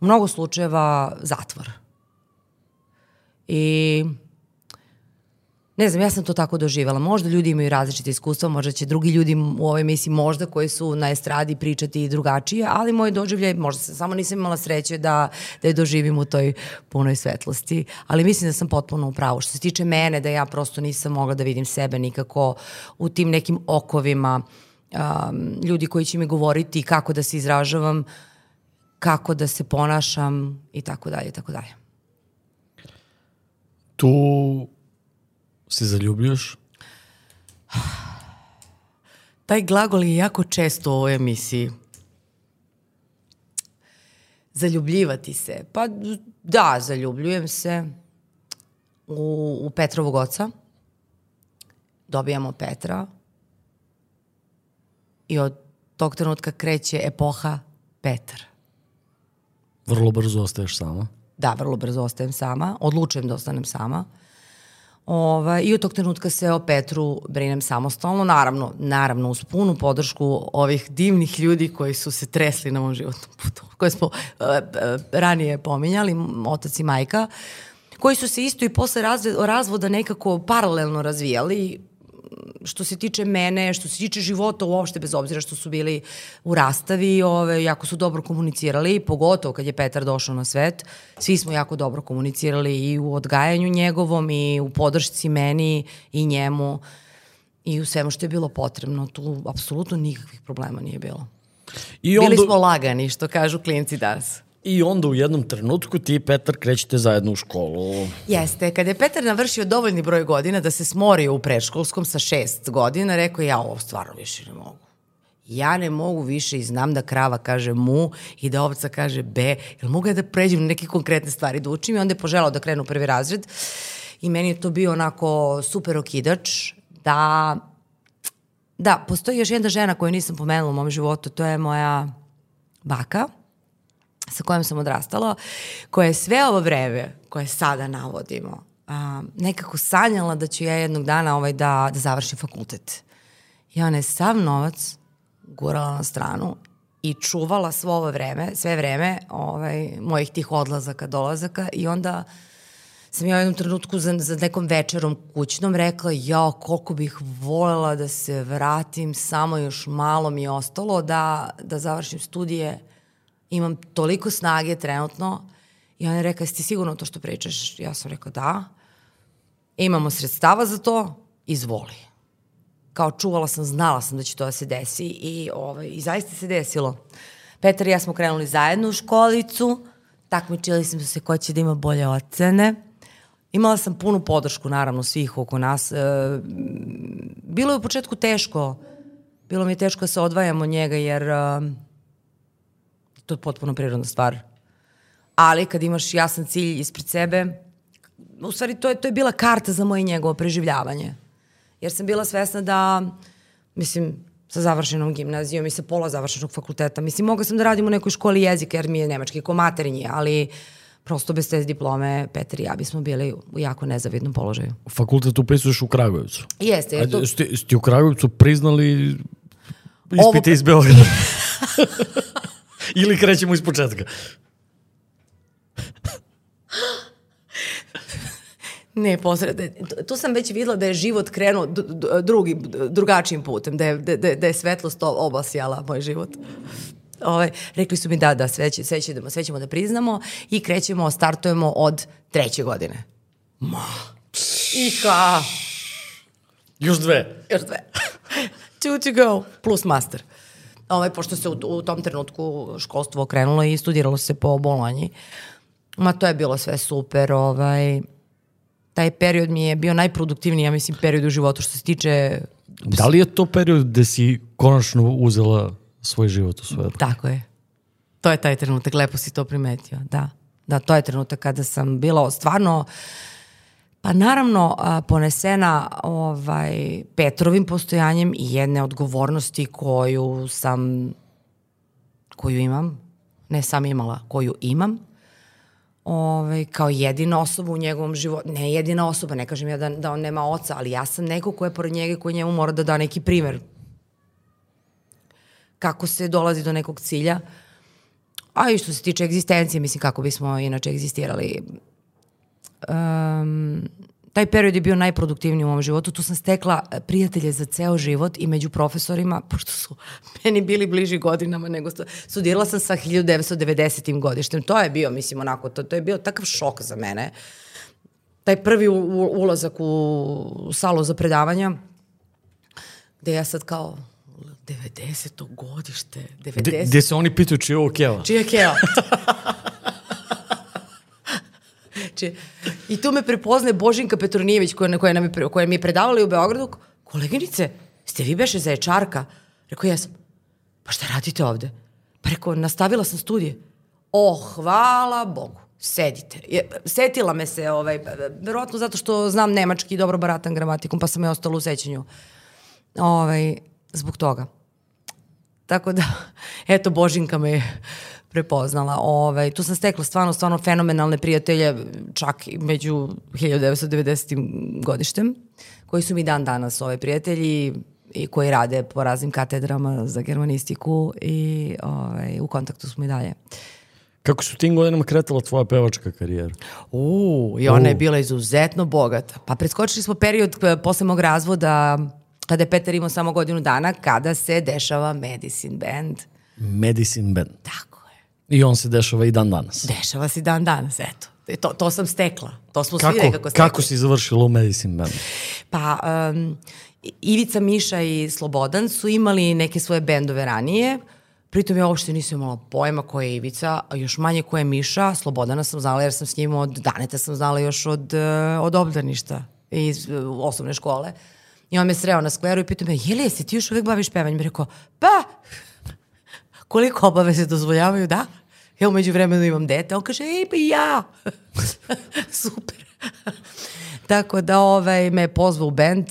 u mnogo slučajeva zatvor. I Ne znam, ja sam to tako doživala. Možda ljudi imaju različite iskustva, možda će drugi ljudi u ovoj emisiji možda koji su na estradi pričati drugačije, ali moj doživljaj, možda sam, samo nisam imala sreće da, da je doživim u toj punoj svetlosti, ali mislim da sam potpuno u pravu. Što se tiče mene, da ja prosto nisam mogla da vidim sebe nikako u tim nekim okovima um, ljudi koji će mi govoriti kako da se izražavam, kako da se ponašam i tako dalje i tako dalje. Tu se zaljubljuješ? Taj glagol je jako često u ovoj emisiji. Zaljubljivati se. Pa da, zaljubljujem se u, u Petrovog oca. Dobijamo Petra. I od tog trenutka kreće epoha Petar. Vrlo brzo ostaješ sama? Da, vrlo brzo ostajem sama. Odlučujem da ostanem sama. Uh, Ova, I od tog trenutka se o Petru brinem samostalno, naravno, naravno uz punu podršku ovih divnih ljudi koji su se tresli na mom životnom putu, koje smo uh, uh, ranije pominjali, otac i majka, koji su se isto i posle razvoda nekako paralelno razvijali što se tiče mene, što se tiče života uopšte, bez obzira što su bili u rastavi, ove, jako su dobro komunicirali, pogotovo kad je Petar došao na svet, svi smo jako dobro komunicirali i u odgajanju njegovom i u podršci meni i njemu i u svemu što je bilo potrebno. Tu apsolutno nikakvih problema nije bilo. I onda... Bili smo lagani, što kažu klinci danas. I onda u jednom trenutku ti i Petar krećete zajedno u školu. Jeste, kada je Petar navršio dovoljni broj godina da se smorio u predškolskom sa šest godina, rekao ja ovo stvarno više ne mogu. Ja ne mogu više i znam da krava kaže mu i da ovca kaže be. Jel mogu ja da pređem na neke konkretne stvari da učim i onda je poželao da krenu prvi razred. I meni je to bio onako super okidač da Da, postoji još jedna žena koju nisam pomenula u mom životu, to je moja baka sa kojom sam odrastala, koja je sve ovo vreme koje sada navodimo, a, nekako sanjala da ću ja jednog dana ovaj da, da završim fakultet. I ona je sav novac gurala na stranu i čuvala svo ovo vreme, sve vreme ovaj, mojih tih odlazaka, dolazaka i onda sam ja u jednom trenutku za, za nekom večerom kućnom rekla, ja, koliko bih voljela da se vratim, samo još malo mi je ostalo da, da završim studije. Imam toliko snage trenutno. I ona je rekla, jesi ti sigurno to što pričaš? Ja sam rekla, da. Imamo sredstava za to, izvoli. Kao čuvala sam, znala sam da će to da se desi i, ovaj, i zaista se desilo. Petar i ja smo krenuli zajedno u školicu, takmičili smo se ko će da ima bolje ocene. Imala sam punu podršku, naravno, svih oko nas. E, bilo je u početku teško. Bilo mi je teško da se odvajam od njega, jer to je potpuno prirodna stvar. Ali kad imaš jasan cilj ispred sebe, u stvari to je, to je bila karta za moje njegovo preživljavanje. Jer sam bila svesna da, mislim, sa završenom gimnazijom i sa pola završenog fakulteta. Mislim, mogla sam da radim u nekoj školi jezika jer mi je nemački ko materinji, ali prosto bez te diplome Petar i ja bismo bili u jako nezavidnom položaju. Fakultet upisuješ u Kragujevcu. Jeste. Jer to... Ajde, ste, ste u Kragujevcu priznali ispite Ovo... iz Beograda? Ili krećemo iz početka? Ne, posred, tu sam već videla da je život krenuo drugi, drugačijim putem, da je, da, da, da je svetlost obasjala moj život. Ove, ovaj, rekli su mi da, da, sve, će, sve, ćemo, sve ćemo da priznamo i krećemo, startujemo od treće godine. Ma, iha. Još dve. Još dve. Two to go, plus master. Ovaj, pošto se u, u tom trenutku školstvo okrenulo i studiralo se po Bolonji. Ma to je bilo sve super, ovaj, taj period mi je bio najproduktivniji, ja mislim, period u životu što se tiče... Da li je to period gde si konačno uzela svoj život u svoje Tako je. To je taj trenutak, lepo si to primetio, da. Da, to je trenutak kada sam bila stvarno Pa naravno ponesena ovaj, Petrovim postojanjem i jedne odgovornosti koju sam, koju imam, ne sam imala, koju imam, ovaj, kao jedina osoba u njegovom životu, ne jedina osoba, ne kažem ja da, da on nema oca, ali ja sam neko ko je pored njega koji njemu mora da da neki primer kako se dolazi do nekog cilja. A i što se tiče egzistencije, mislim kako bismo inače egzistirali. Um, taj period je bio najproduktivniji u mom životu. Tu sam stekla e, prijatelje za ceo život i među profesorima, pošto su meni bili bliži godinama nego sto... studirala sam sa 1990. godištem. To je bio, mislim, onako, to, to je bio takav šok za mene. Taj prvi u, u, ulazak u salu za predavanja, gde ja sad kao 90. godište, 90. Gde se oni pitaju čije je ovo keva? Čije je keva? Znači, I tu me prepoznaje Božinka Petronijević koja, koja, nam je, koja mi je predavala u Beogradu. Koleginice, ste vi beše za ječarka? Rekao, jesam. Pa šta radite ovde? Pa rekao, nastavila sam studije. O, hvala Bogu. Sedite. Je, setila me se, ovaj, verovatno zato što znam nemački i dobro baratam gramatikom, pa sam je ostala u sećanju. Ovaj, zbog toga. Tako da, eto, Božinka me je prepoznala. Ovaj, tu sam stekla stvarno, stvarno fenomenalne prijatelje, čak i među 1990. godištem, koji su mi dan danas ovaj, prijatelji i koji rade po raznim katedrama za germanistiku i ovaj, u kontaktu smo i dalje. Kako su tim godinama kretala tvoja pevačka karijera? U, i ona U. je bila izuzetno bogata. Pa preskočili smo period eh, posle mog razvoda kada je Petar imao samo godinu dana, kada se dešava Medicine Band. Medicine Band. Tako I on se dešava i dan danas. Dešava se i dan danas, eto. E, to, to sam stekla. To smo kako, svi nekako stekli. Kako si završila u Medicine Band? Pa, um, Ivica, Miša i Slobodan su imali neke svoje bendove ranije, Pritom ja uopšte nisam imala pojma ko je Ivica, a još manje ko je Miša. Slobodana sam znala jer sam s njim od Daneta sam znala još od, uh, od obdaništa iz uh, osnovne škole. I on me sreo na skleru i pitao me, je li jesi ti još uvek baviš pevanjem? I rekao, pa, koliko obaveze dozvoljavaju, da? Ja umeđu vremenu imam dete. On kaže, ej, pa ja. Super. Tako da ovaj, me je pozvao u band.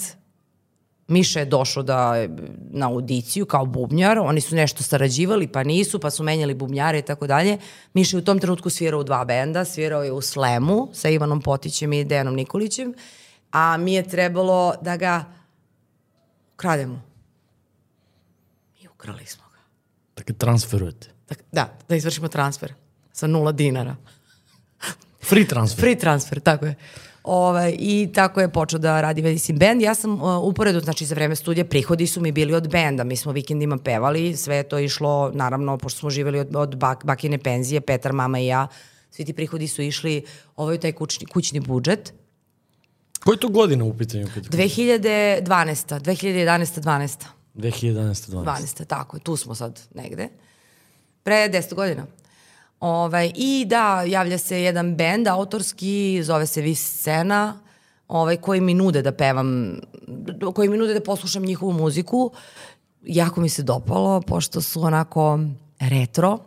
Miša je došao da, na audiciju kao bubnjar. Oni su nešto sarađivali, pa nisu, pa su menjali bubnjare i tako dalje. Miša je u tom trenutku svirao u dva benda. Svirao je u Slemu sa Ivanom Potićem i Dejanom Nikolićem. A mi je trebalo da ga krademo. I ukrali smo. Dakle, transferujete. Da, da izvršimo transfer sa nula dinara. Free transfer. Free transfer, tako je. Ovaj, I tako je počeo da radi Medicine Band. Ja sam uh, uporedo, znači za vreme studija, prihodi su mi bili od benda. Mi smo vikendima pevali, sve je to išlo, naravno, pošto smo živeli od, od bak, bakine penzije, Petar, mama i ja, svi ti prihodi su išli, ovo je taj kućni, kućni budžet. Koja je to godina u pitanju? 2012. 2011. 12. 2011. 12. 12. Tako je, tu smo sad negde. Pre 10 godina. Ovaj, I da, javlja se jedan bend autorski, zove se Vis Scena, ovaj, koji mi nude da pevam, koji mi nude da poslušam njihovu muziku. Jako mi se dopalo, pošto su onako retro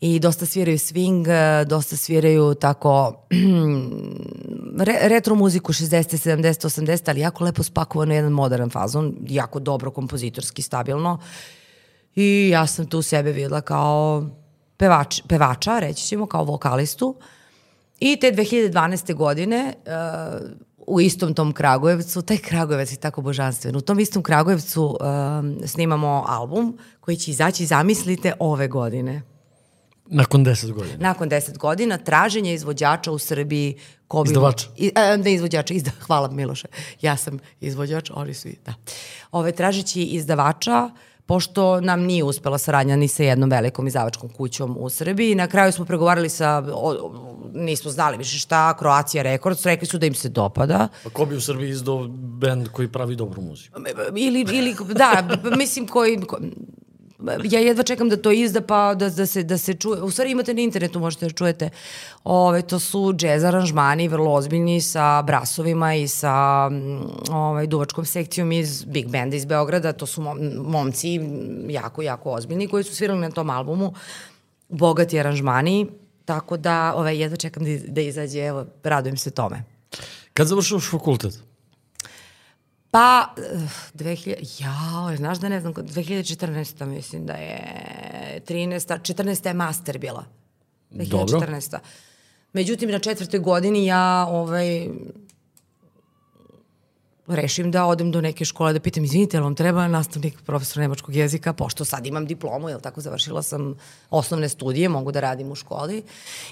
i dosta sviraju swing, dosta sviraju tako re, retro muziku 60, 70, 80, ali jako lepo spakovano jedan modern fazon, jako dobro kompozitorski, stabilno. I ja sam tu sebe videla kao pevač, pevača, reći ćemo, kao vokalistu. I te 2012. godine uh, u istom tom Kragujevcu, taj Kragujevac je tako božanstven, u tom istom Kragujevcu uh, snimamo album koji će izaći, zamislite, ove godine. Nakon 10 godina. Nakon 10 godina traženje izvođača u Srbiji ko bi... Izdavača. I, a, ne izvođača, izda, hvala Miloše. Ja sam izvođač, oni su i, da. Ove, tražeći izdavača, pošto nam nije uspela saradnja ni sa jednom velikom izdavačkom kućom u Srbiji. Na kraju smo pregovarali sa, o, nismo znali više šta, Croatia Records, rekli su da im se dopada. A ko bi u Srbiji izdao band koji pravi dobru muziku? Ili, ili da, mislim koji, ko, ja jedva čekam da to izda pa da, da, se, da se čuje. U stvari imate na internetu, možete da čujete. Ove, to su džez aranžmani, vrlo ozbiljni, sa brasovima i sa ovaj, duvačkom sekcijom iz Big Banda iz Beograda. To su momci jako, jako ozbiljni koji su svirali na tom albumu. Bogati aranžmani, tako da ovaj, jedva čekam da, da izađe, evo, radujem se tome. Kad završavaš fakultet? Pa, 2000, jao, znaš da ne znam, 2014. mislim da je 13. 14. je master bila. 2014. Dobro. Međutim, na četvrtoj godini ja ovaj, rešim da odem do neke škole da pitam, izvinite, vam treba nastavnik profesor nemačkog jezika, pošto sad imam diplomu, jel tako, završila sam osnovne studije, mogu da radim u školi.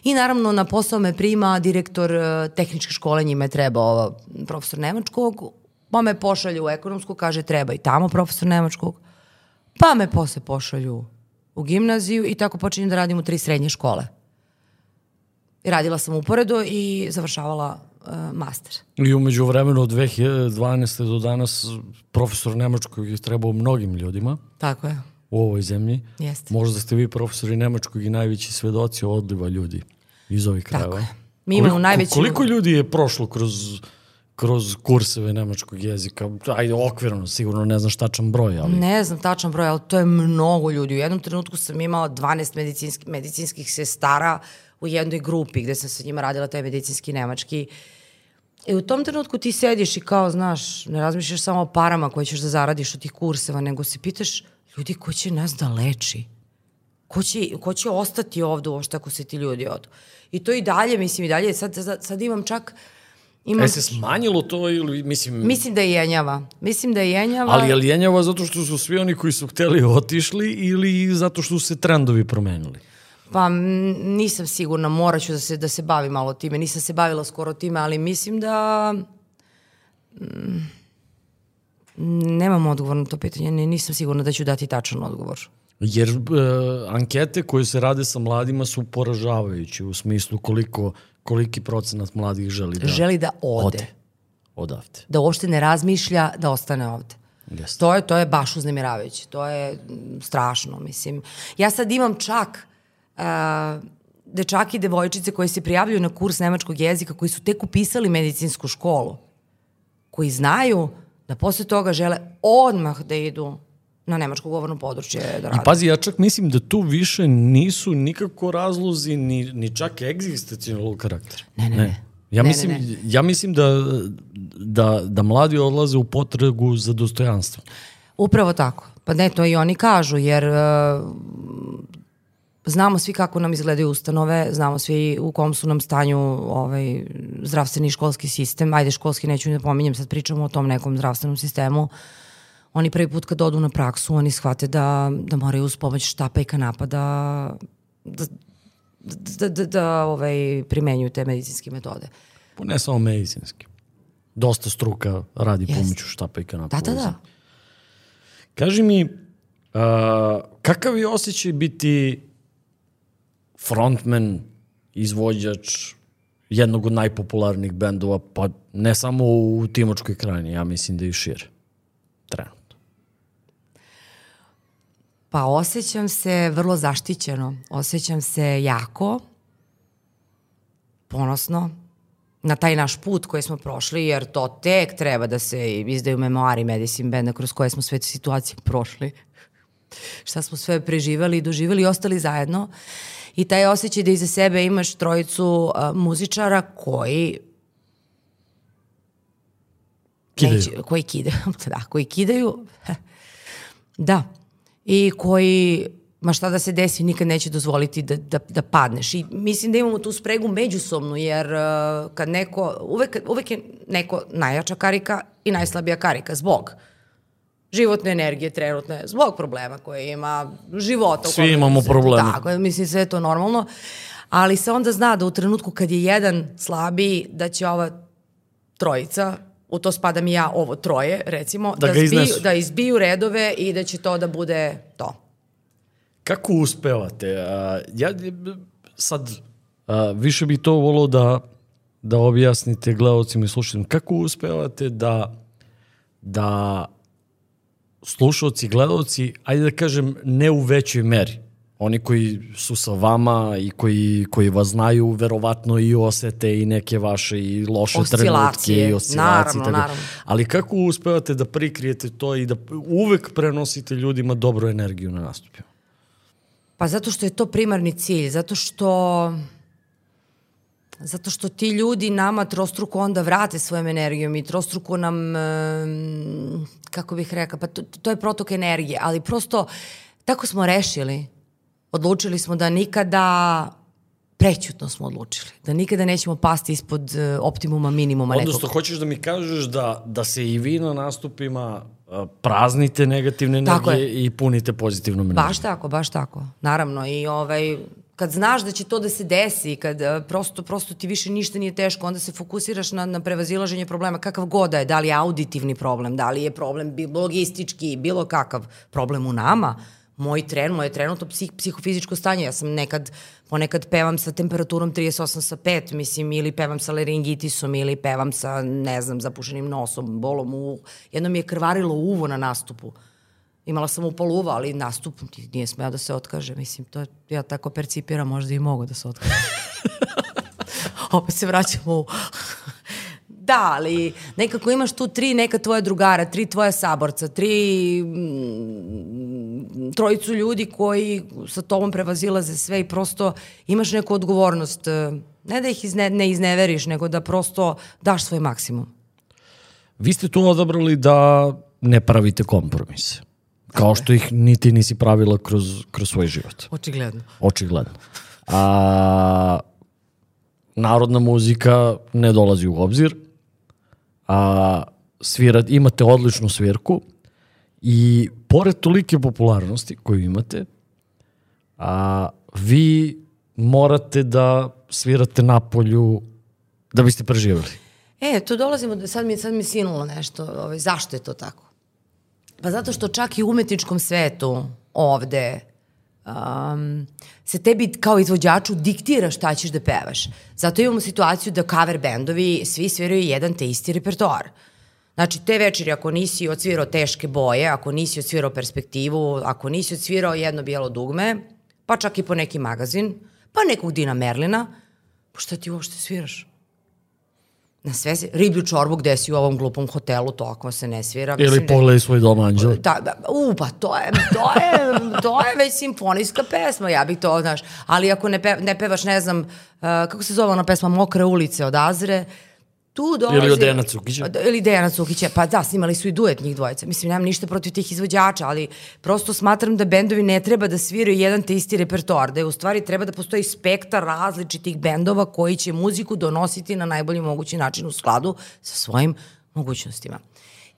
I naravno na posao me prima direktor eh, tehničke škole, njima je trebao profesor nemačkog, pa me pošalju u ekonomsku, kaže treba i tamo profesor nemačkog, pa me posle pošalju u gimnaziju i tako počinjem da radim u tri srednje škole. I radila sam uporedo i završavala uh, master. I umeđu vremenu od 2012. do danas profesor nemačkog je trebao mnogim ljudima. Tako je. U ovoj zemlji. Jeste. Možda ste vi profesori nemačkog i najveći svedoci odliva ljudi iz ovih krajeva. Tako je. Mi imamo najveći... Koliko ljudi je prošlo kroz kroz kurseve nemačkog jezika, ajde okvirno, sigurno ne znaš tačan broj, ali... Ne znam tačan broj, ali to je mnogo ljudi. U jednom trenutku sam imala 12 medicinski, medicinskih sestara u jednoj grupi gde sam sa njima radila taj medicinski nemački. I u tom trenutku ti sediš i kao, znaš, ne razmišljaš samo o parama koje ćeš da zaradiš od tih kurseva, nego se pitaš, ljudi, ko će nas da leči? Ko će, ko će ostati ovde uopšte ako se ti ljudi odu? I to i dalje, mislim, i dalje, sad, sad, sad imam čak... Uh, Ima... E se smanjilo to ili mislim... Mislim da je jenjava. Mislim da je jenjava. Ali je li jenjava zato što su svi oni koji su hteli otišli ili zato što su se trendovi promenili? Pa nisam sigurna, morat ću da se, da se bavim malo time. Nisam se bavila skoro time, ali mislim da... Mm, nemam odgovor na to pitanje, nisam sigurna da ću dati tačan odgovor. Jer e, ankete koje se rade sa mladima su poražavajuće u smislu koliko koliki procenat mladih želi da... Želi da ode. ode. Odavde. Da uopšte ne razmišlja da ostane ovde. Jeste. To je, to je baš uznemiravajuće. To je strašno, mislim. Ja sad imam čak uh, dečaki i devojčice koji se prijavljuju na kurs nemačkog jezika, koji su tek upisali medicinsku školu, koji znaju da posle toga žele odmah da idu na nemačko govorno područje da radi. I pazi, ja čak mislim da tu više nisu nikako razlozi ni, ni čak egzistencijalnog karaktera. Ne, ne, ne. Ja, ne, mislim, ne, ne. ja mislim da, da, da mladi odlaze u potregu za dostojanstvo. Upravo tako. Pa ne, to i oni kažu, jer uh, znamo svi kako nam izgledaju ustanove, znamo svi u kom su nam stanju ovaj, zdravstveni školski sistem. Ajde, školski neću da pominjem, sad pričamo o tom nekom zdravstvenom sistemu. Uh, oni prvi put kad odu na praksu, oni shvate da, da moraju uz pomoć štapa i kanapa da, da da, da, da ovaj, primenjuju te medicinske metode. Pa ne samo medicinski. Dosta struka radi Jest. pomoću štapa i kanapa. Da, da, da. Kaži mi, uh, kakav je osjećaj biti frontman, izvođač jednog od najpopularnijih bendova, pa ne samo u Timočkoj krajini, ja mislim da i šire. Trenutno. Pa osjećam se vrlo zaštićeno, osjećam se jako, ponosno na taj naš put koji smo prošli, jer to tek treba da se izdaju memoari Medicine Benda kroz koje smo sve situacije prošli. Šta smo sve preživali i doživali i ostali zajedno. I taj osjećaj da iza sebe imaš trojicu a, muzičara koji Kidaju. Neće, koji kidaju, da, koji kidaju, da, i koji, ma šta da se desi, nikad neće dozvoliti da, da, da padneš. I mislim da imamo tu spregu međusobnu, jer uh, kad neko, uvek, uvek je neko najjača karika i najslabija karika, zbog životne energije trenutne, zbog problema koje ima, života. u Svi kome imamo se- probleme. Tako, mislim sve je to normalno, ali se onda zna da u trenutku kad je jedan slabiji, da će ova trojica, u to spadam i ja, ovo troje, recimo, Da ga zbiju, da izbiju redove i da će to da bude to. Kako uspevate? A, ja sad a, više bi to volao da, da objasnite gledalcima i slušateljima. Kako uspevate da, da slušalci gledalci, ajde da kažem, ne u većoj meri, oni koji su sa vama i koji, koji vas znaju, verovatno i osete i neke vaše i loše Oscilacije. trenutke i oscilacije. Naravno, tako. naravno. Ali kako uspevate da prikrijete to i da uvek prenosite ljudima dobru energiju na nastupima? Pa zato što je to primarni cilj, zato što zato što ti ljudi nama trostruko onda vrate svojom energijom i trostruko nam, kako bih rekla, pa to, to je protok energije, ali prosto tako smo rešili. Odlučili smo da nikada prećutno smo odlučili, da nikada nećemo pasti ispod e, optimuma minimuma nekog. Odnosno, hoćeš da mi kažeš da, da se i vi na nastupima a, praznite negativne energije i punite pozitivnom energijom. Baš tako, baš tako. Naravno i ovaj kad znaš da će to da se desi, kad uh, prosto, prosto ti više ništa nije teško, onda se fokusiraš na, na prevazilaženje problema, kakav god da je, da li je auditivni problem, da li je problem logistički, bilo kakav problem u nama, moj tren, moje trenutno psih, psihofizičko stanje, ja sam nekad, ponekad pevam sa temperaturom 38 sa 5, mislim, ili pevam sa laringitisom, ili pevam sa, ne znam, zapušenim nosom, bolom u, jedno mi je krvarilo uvo na nastupu. Imala sam upal uva, ali nastup nije smeo da se otkaže. Mislim, to ja tako percipiram, možda i mogu da se otkaže. Opet se vraćamo u... da, ali nekako imaš tu tri neka tvoja drugara, tri tvoja saborca, tri mm, trojicu ljudi koji sa tobom prevazilaze sve i prosto imaš neku odgovornost. eh, Ne da ih izne, ne izneveriš, nego da prosto daš svoj maksimum. Vi ste tu odabrali da ne pravite kompromise. Kao što ih niti nisi pravila kroz, kroz svoj život. Očigledno. Očigledno. A, narodna muzika ne dolazi u obzir. A, svira, imate odličnu svirku i pored tolike popularnosti koju imate, a, vi morate da svirate na polju da biste preživjeli. E, tu dolazimo, do- sad mi, sad mi sinulo nešto, ovaj, zašto je to tako? Pa zato što čak i u umetničkom svetu ovde um, se tebi kao izvođaču diktira šta ćeš da pevaš. Zato imamo situaciju da cover bendovi svi sviraju jedan te isti repertoar. Znači, te večeri ako nisi odsvirao teške boje, ako nisi odsvirao perspektivu, ako nisi odsvirao jedno bijelo dugme, pa čak i po neki magazin, pa nekog Dina Merlina, pa šta ti uopšte sviraš? Na sve se, riblju čorbu gde si u ovom glupom hotelu, to ako se ne svira. Ili mislim da- pogledaj svoj dom anđela. Da, da, u, pa to je, to je, to je već simfonijska pesma, ja bih to, znaš, ali ako ne, pe, ne pevaš, ne znam, uh, kako se zove ona pesma Mokre ulice od Azre, tu dolazi... Ili od Dejana Cukića. Ili Dejana Cukića, pa da, snimali su i duet njih dvojica. Mislim, nemam ništa protiv tih izvođača, ali prosto smatram da bendovi ne treba da sviraju jedan te isti repertoar, da je u stvari treba da postoji spektar različitih bendova koji će muziku donositi na najbolji mogući način u skladu sa svojim mogućnostima.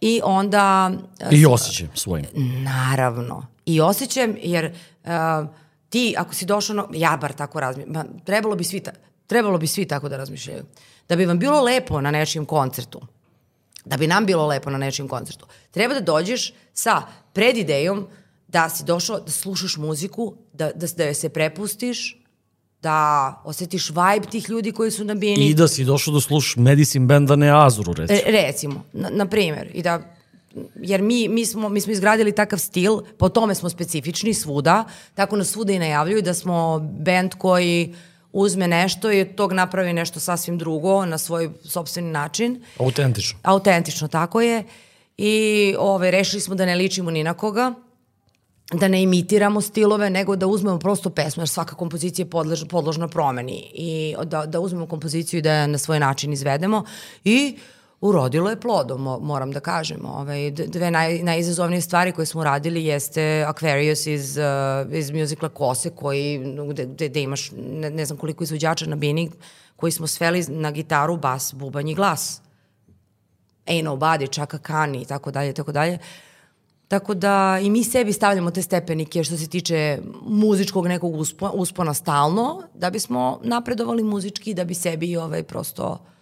I onda... I osjećam svojim. Naravno. I osjećam, jer uh, ti, ako si došao, na, ja bar tako razmišljam, trebalo bi svi, ta, trebalo bi svi tako da razmišljaju. Da bi vam bilo lepo na nečijem koncertu, da bi nam bilo lepo na nečijem koncertu, treba da dođeš sa predidejom da si došao da slušaš muziku, da, da, da joj se prepustiš, da osetiš vibe tih ljudi koji su na bini. I da si došao da slušaš Medicine Band, a ne Azuru, recimo. E, recimo, na, na primjer. I da jer mi, mi, smo, mi smo izgradili takav stil, po tome smo specifični svuda, tako nas svuda i najavljuju da smo band koji uzme nešto i od tog napravi nešto sasvim drugo na svoj sobstveni način. Autentično. Autentično, tako je. I ove, rešili smo da ne ličimo ni na koga, da ne imitiramo stilove, nego da uzmemo prosto pesmu, jer svaka kompozicija je podlež, podložna promeni i da, da uzmemo kompoziciju i da je na svoj način izvedemo i urodilo je plodom, moram da kažem. Ovaj, dve naj, najizazovnije stvari koje smo uradili jeste Aquarius iz, uh, iz muzikla Kose, koji, gde, gde, gde imaš ne, ne znam koliko izvođača na bini, koji smo sveli na gitaru, bas, bubanj i glas. Ain't nobody, Chaka Khan i tako dalje, tako dalje. Tako da i mi sebi stavljamo te stepenike što se tiče muzičkog nekog uspona, uspona stalno, da bismo napredovali muzički, da bi sebi ovaj, prosto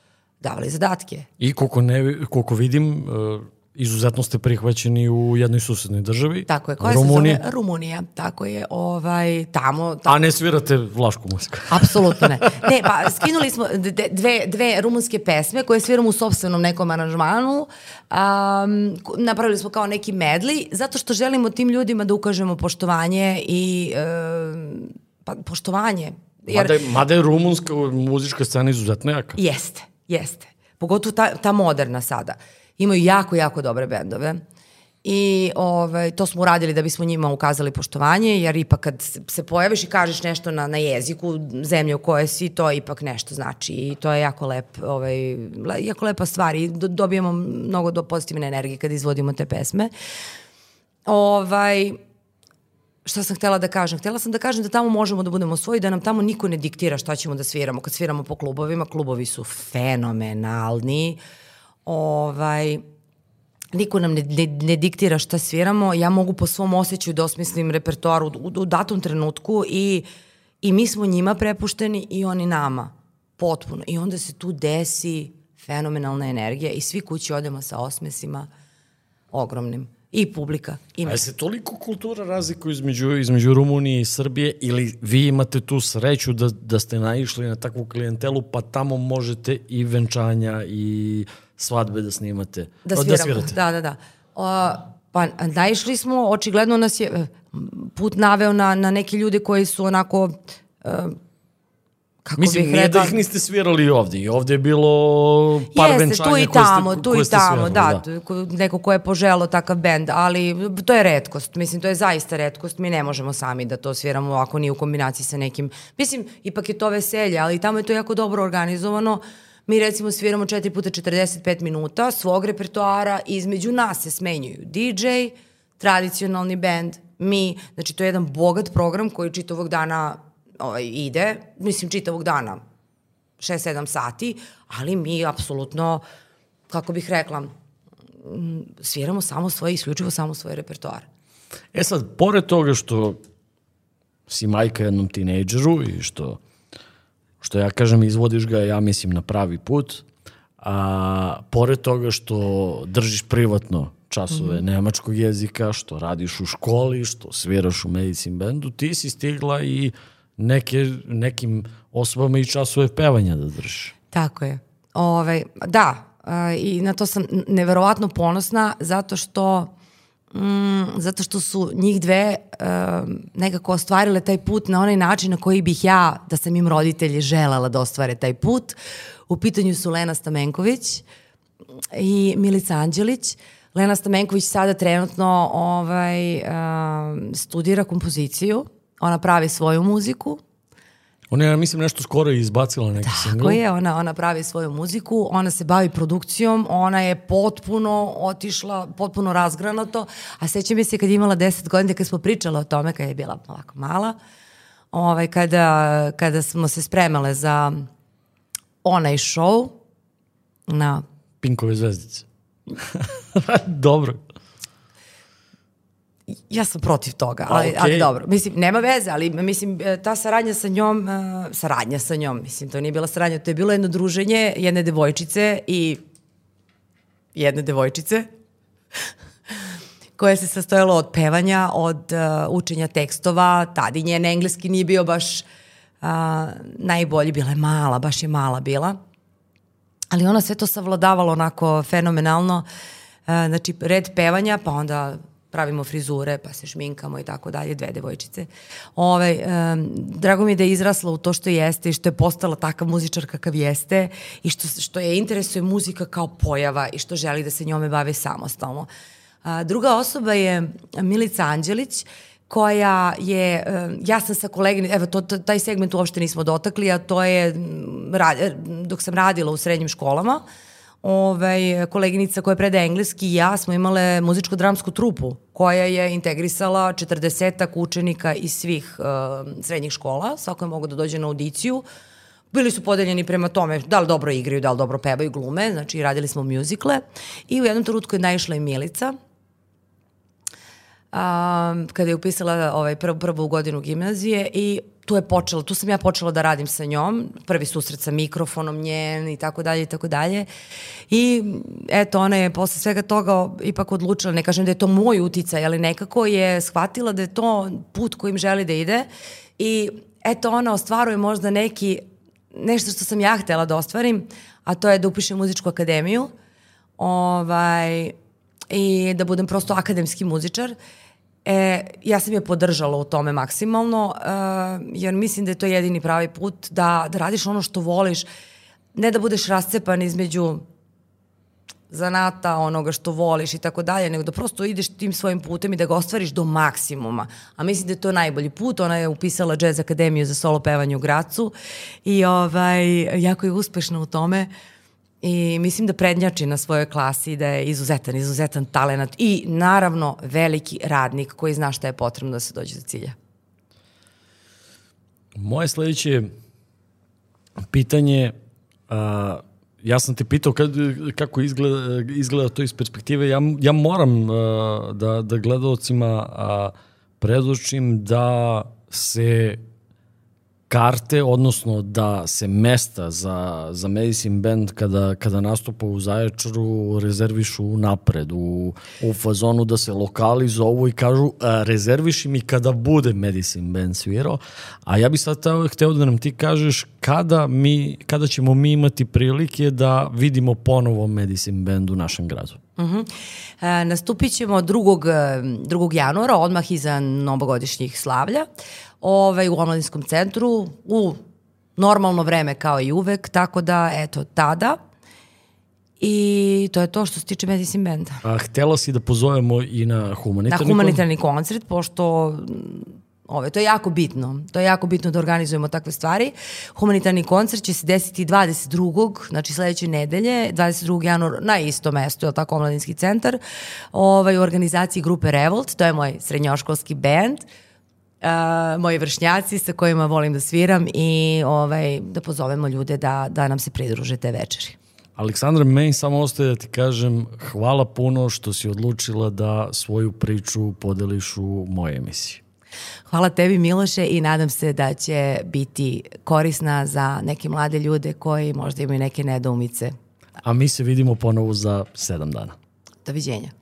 davali zadatke. I koliko, ne, koliko vidim, uh, izuzetno ste prihvaćeni u jednoj susednoj državi. Tako je, koja Rumunije. se zove Rumunija. Tako je, ovaj, tamo... tamo A ne svirate vlašku muziku. Apsolutno ne. Ne, pa skinuli smo dve, dve rumunske pesme koje sviramo u sobstvenom nekom aranžmanu. Um, napravili smo kao neki medli, zato što želimo tim ljudima da ukažemo poštovanje i um, pa, poštovanje. Jer, mada, je, mada je rumunska muzička scena izuzetno jaka. Jeste, jeste. Pogotovo ta, ta moderna sada. Imaju jako, jako dobre bendove. I ovaj, to smo uradili da bismo njima ukazali poštovanje, jer ipak kad se pojaviš i kažeš nešto na, na jeziku zemlje u kojoj si, to ipak nešto znači i to je jako, lep, ovaj, jako lepa stvar i do, dobijemo mnogo do pozitivne energije kad izvodimo te pesme. Ovaj, šta sam htela da kažem? Htela sam da kažem da tamo možemo da budemo svoji, da nam tamo niko ne diktira šta ćemo da sviramo. Kad sviramo po klubovima, klubovi su fenomenalni. Ovaj, niko nam ne, ne, ne diktira šta sviramo, ja mogu po svom osjećaju da osmislim repertoar u, u, u datom trenutku i, i mi smo njima prepušteni i oni nama. Potpuno. I onda se tu desi fenomenalna energija i svi kući odemo sa osmesima ogromnim i publika. Ima. A se toliko kultura razlikuje između, između Rumunije i Srbije ili vi imate tu sreću da, da ste naišli na takvu klijentelu pa tamo možete i venčanja i svadbe da snimate? Da, sviramo. da svirate? Da, da, da. O, pa naišli smo, očigledno nas je eh, put naveo na, na neke ljude koji su onako uh, kako Mislim, bih rekla... Mislim, da ih niste svirali ovde. I ovde je bilo par Jeste, venčanja tu i tamo, ste, tu i tamo, da, da. Neko ko je poželo takav bend, ali to je redkost. Mislim, to je zaista redkost. Mi ne možemo sami da to sviramo ako nije u kombinaciji sa nekim... Mislim, ipak je to veselje, ali tamo je to jako dobro organizovano. Mi recimo sviramo 4 puta 45 minuta svog repertoara i između nas se smenjuju DJ, tradicionalni band, mi, znači to je jedan bogat program koji čitavog dana ovaj, ide, mislim čitavog dana, 6-7 sati, ali mi apsolutno, kako bih rekla, sviramo samo svoje, isključivo samo svoje repertoare. E sad, pored toga što si majka jednom tinejdžeru i što, što ja kažem izvodiš ga, ja mislim, na pravi put, a pored toga što držiš privatno časove mm -hmm. nemačkog jezika, što radiš u školi, što sviraš u medicine bandu, ti si stigla i uh, neke, nekim osobama i časove pevanja da držiš. Tako je. Ove, ovaj, da, i na to sam neverovatno ponosna zato što mm, zato što su njih dve uh, nekako ostvarile taj put na onaj način na koji bih ja, da sam im roditelji, želala da ostvare taj put. U pitanju su Lena Stamenković i Milica Anđelić. Lena Stamenković sada trenutno ovaj, uh, studira kompoziciju ona pravi svoju muziku. Ona je, mislim, nešto skoro izbacila neki Tako single. je, ona, ona pravi svoju muziku, ona se bavi produkcijom, ona je potpuno otišla, potpuno razgranato, a sećam mi se kad je imala 10 godina, kad smo pričale o tome, kad je bila ovako mala, ovaj, kada, kada smo se spremale za onaj show na... Pinkove zvezdice. Dobro. Ja sam protiv toga, ali, okay. ali dobro. Mislim, nema veze, ali mislim, e, ta saradnja sa njom, uh, saradnja sa njom, mislim, to nije bila saradnja, to je bilo jedno druženje jedne devojčice i jedne devojčice koje se sastojalo od pevanja, od uh, učenja tekstova, tada i njen engleski nije bio baš uh, najbolji, bila je mala, baš je mala bila. Ali ona sve to savladavala onako fenomenalno, uh, znači red pevanja, pa onda pravimo frizure, pa se šminkamo i tako dalje, dve devojčice. Ove, um, drago mi je da je izrasla u to što jeste i što je postala takav muzičar kakav jeste i što, što je interesuje muzika kao pojava i što želi da se njome bave samostalno. A, druga osoba je Milica Anđelić, koja je, ja sam sa kolegini, evo to, taj segment uopšte nismo dotakli, a to je dok sam radila u srednjim školama, uh, ovaj, koleginica koja preda engleski i ja smo imale muzičko-dramsku trupu koja je integrisala 40 učenika iz svih uh, srednjih škola, svako je mogo da dođe na audiciju. Bili su podeljeni prema tome da li dobro igraju, da li dobro pevaju glume, znači radili smo mjuzikle. I u jednom trenutku je naišla i Milica, um, kada je upisala ovaj, prvu, prvu godinu gimnazije i tu je počela, tu sam ja počela da radim sa njom, prvi susret sa mikrofonom njen i tako dalje i tako dalje. I eto, ona je posle svega toga ipak odlučila, ne kažem da je to moj uticaj, ali nekako je shvatila da je to put kojim želi da ide i eto ona ostvaruje možda neki, nešto što sam ja htela da ostvarim, a to je da upišem muzičku akademiju ovaj, i da budem prosto akademski muzičar. Uh, E, ja sam je podržala u tome maksimalno, uh, jer mislim da je to jedini pravi put da, da radiš ono što voliš, ne da budeš rascepan između zanata, onoga što voliš i tako dalje, nego da prosto ideš tim svojim putem i da ga ostvariš do maksimuma. A mislim da je to najbolji put. Ona je upisala Jazz Akademiju za solo pevanje u Gracu i ovaj, jako je uspešna u tome. Uh, i mislim da prednjači na svojoj klasi da je izuzetan, izuzetan talent i naravno veliki radnik koji zna šta je potrebno da se dođe do cilja. Moje sledeće pitanje, a, ja sam te pitao kad, kako izgleda, izgleda to iz perspektive, ja, ja moram a, da, da gledalcima a, predočim da se karte, odnosno da se mesta za, za Medicine Band kada, kada nastupa u Zaječaru rezervišu napred, u, u fazonu da se lokali zovu i kažu a, rezerviši mi kada bude Medicine Band svirao, a ja bih sad hteo da nam ti kažeš kada, mi, kada ćemo mi imati prilike da vidimo ponovo Medicine Band u našem gradu. Uh -huh. e, nastupit ćemo 2. 2. januara, odmah iza novogodišnjih slavlja ovaj, u omladinskom centru u normalno vreme kao i uvek, tako da eto tada I to je to što se tiče Medicine Benda. A htela si da pozovemo i na humanitarni, na humanitarni koncert, pošto ove, to je jako bitno. To je jako bitno da organizujemo takve stvari. Humanitarni koncert će se desiti 22. znači sledeće nedelje, 22. januar na isto mesto, je tako, Omladinski centar, ovaj, u organizaciji grupe Revolt, to je moj srednjoškolski band. Uh, uh, moji vršnjaci sa kojima volim da sviram i ovaj, da pozovemo ljude da, da nam se pridruže te večeri. Aleksandra, meni samo ostaje da ti kažem hvala puno što si odlučila da svoju priču podeliš u moje emisiji. Hvala tebi Miloše i nadam se da će biti korisna za neke mlade ljude koji možda imaju neke nedoumice. A mi se vidimo ponovo za sedam dana. Doviđenja.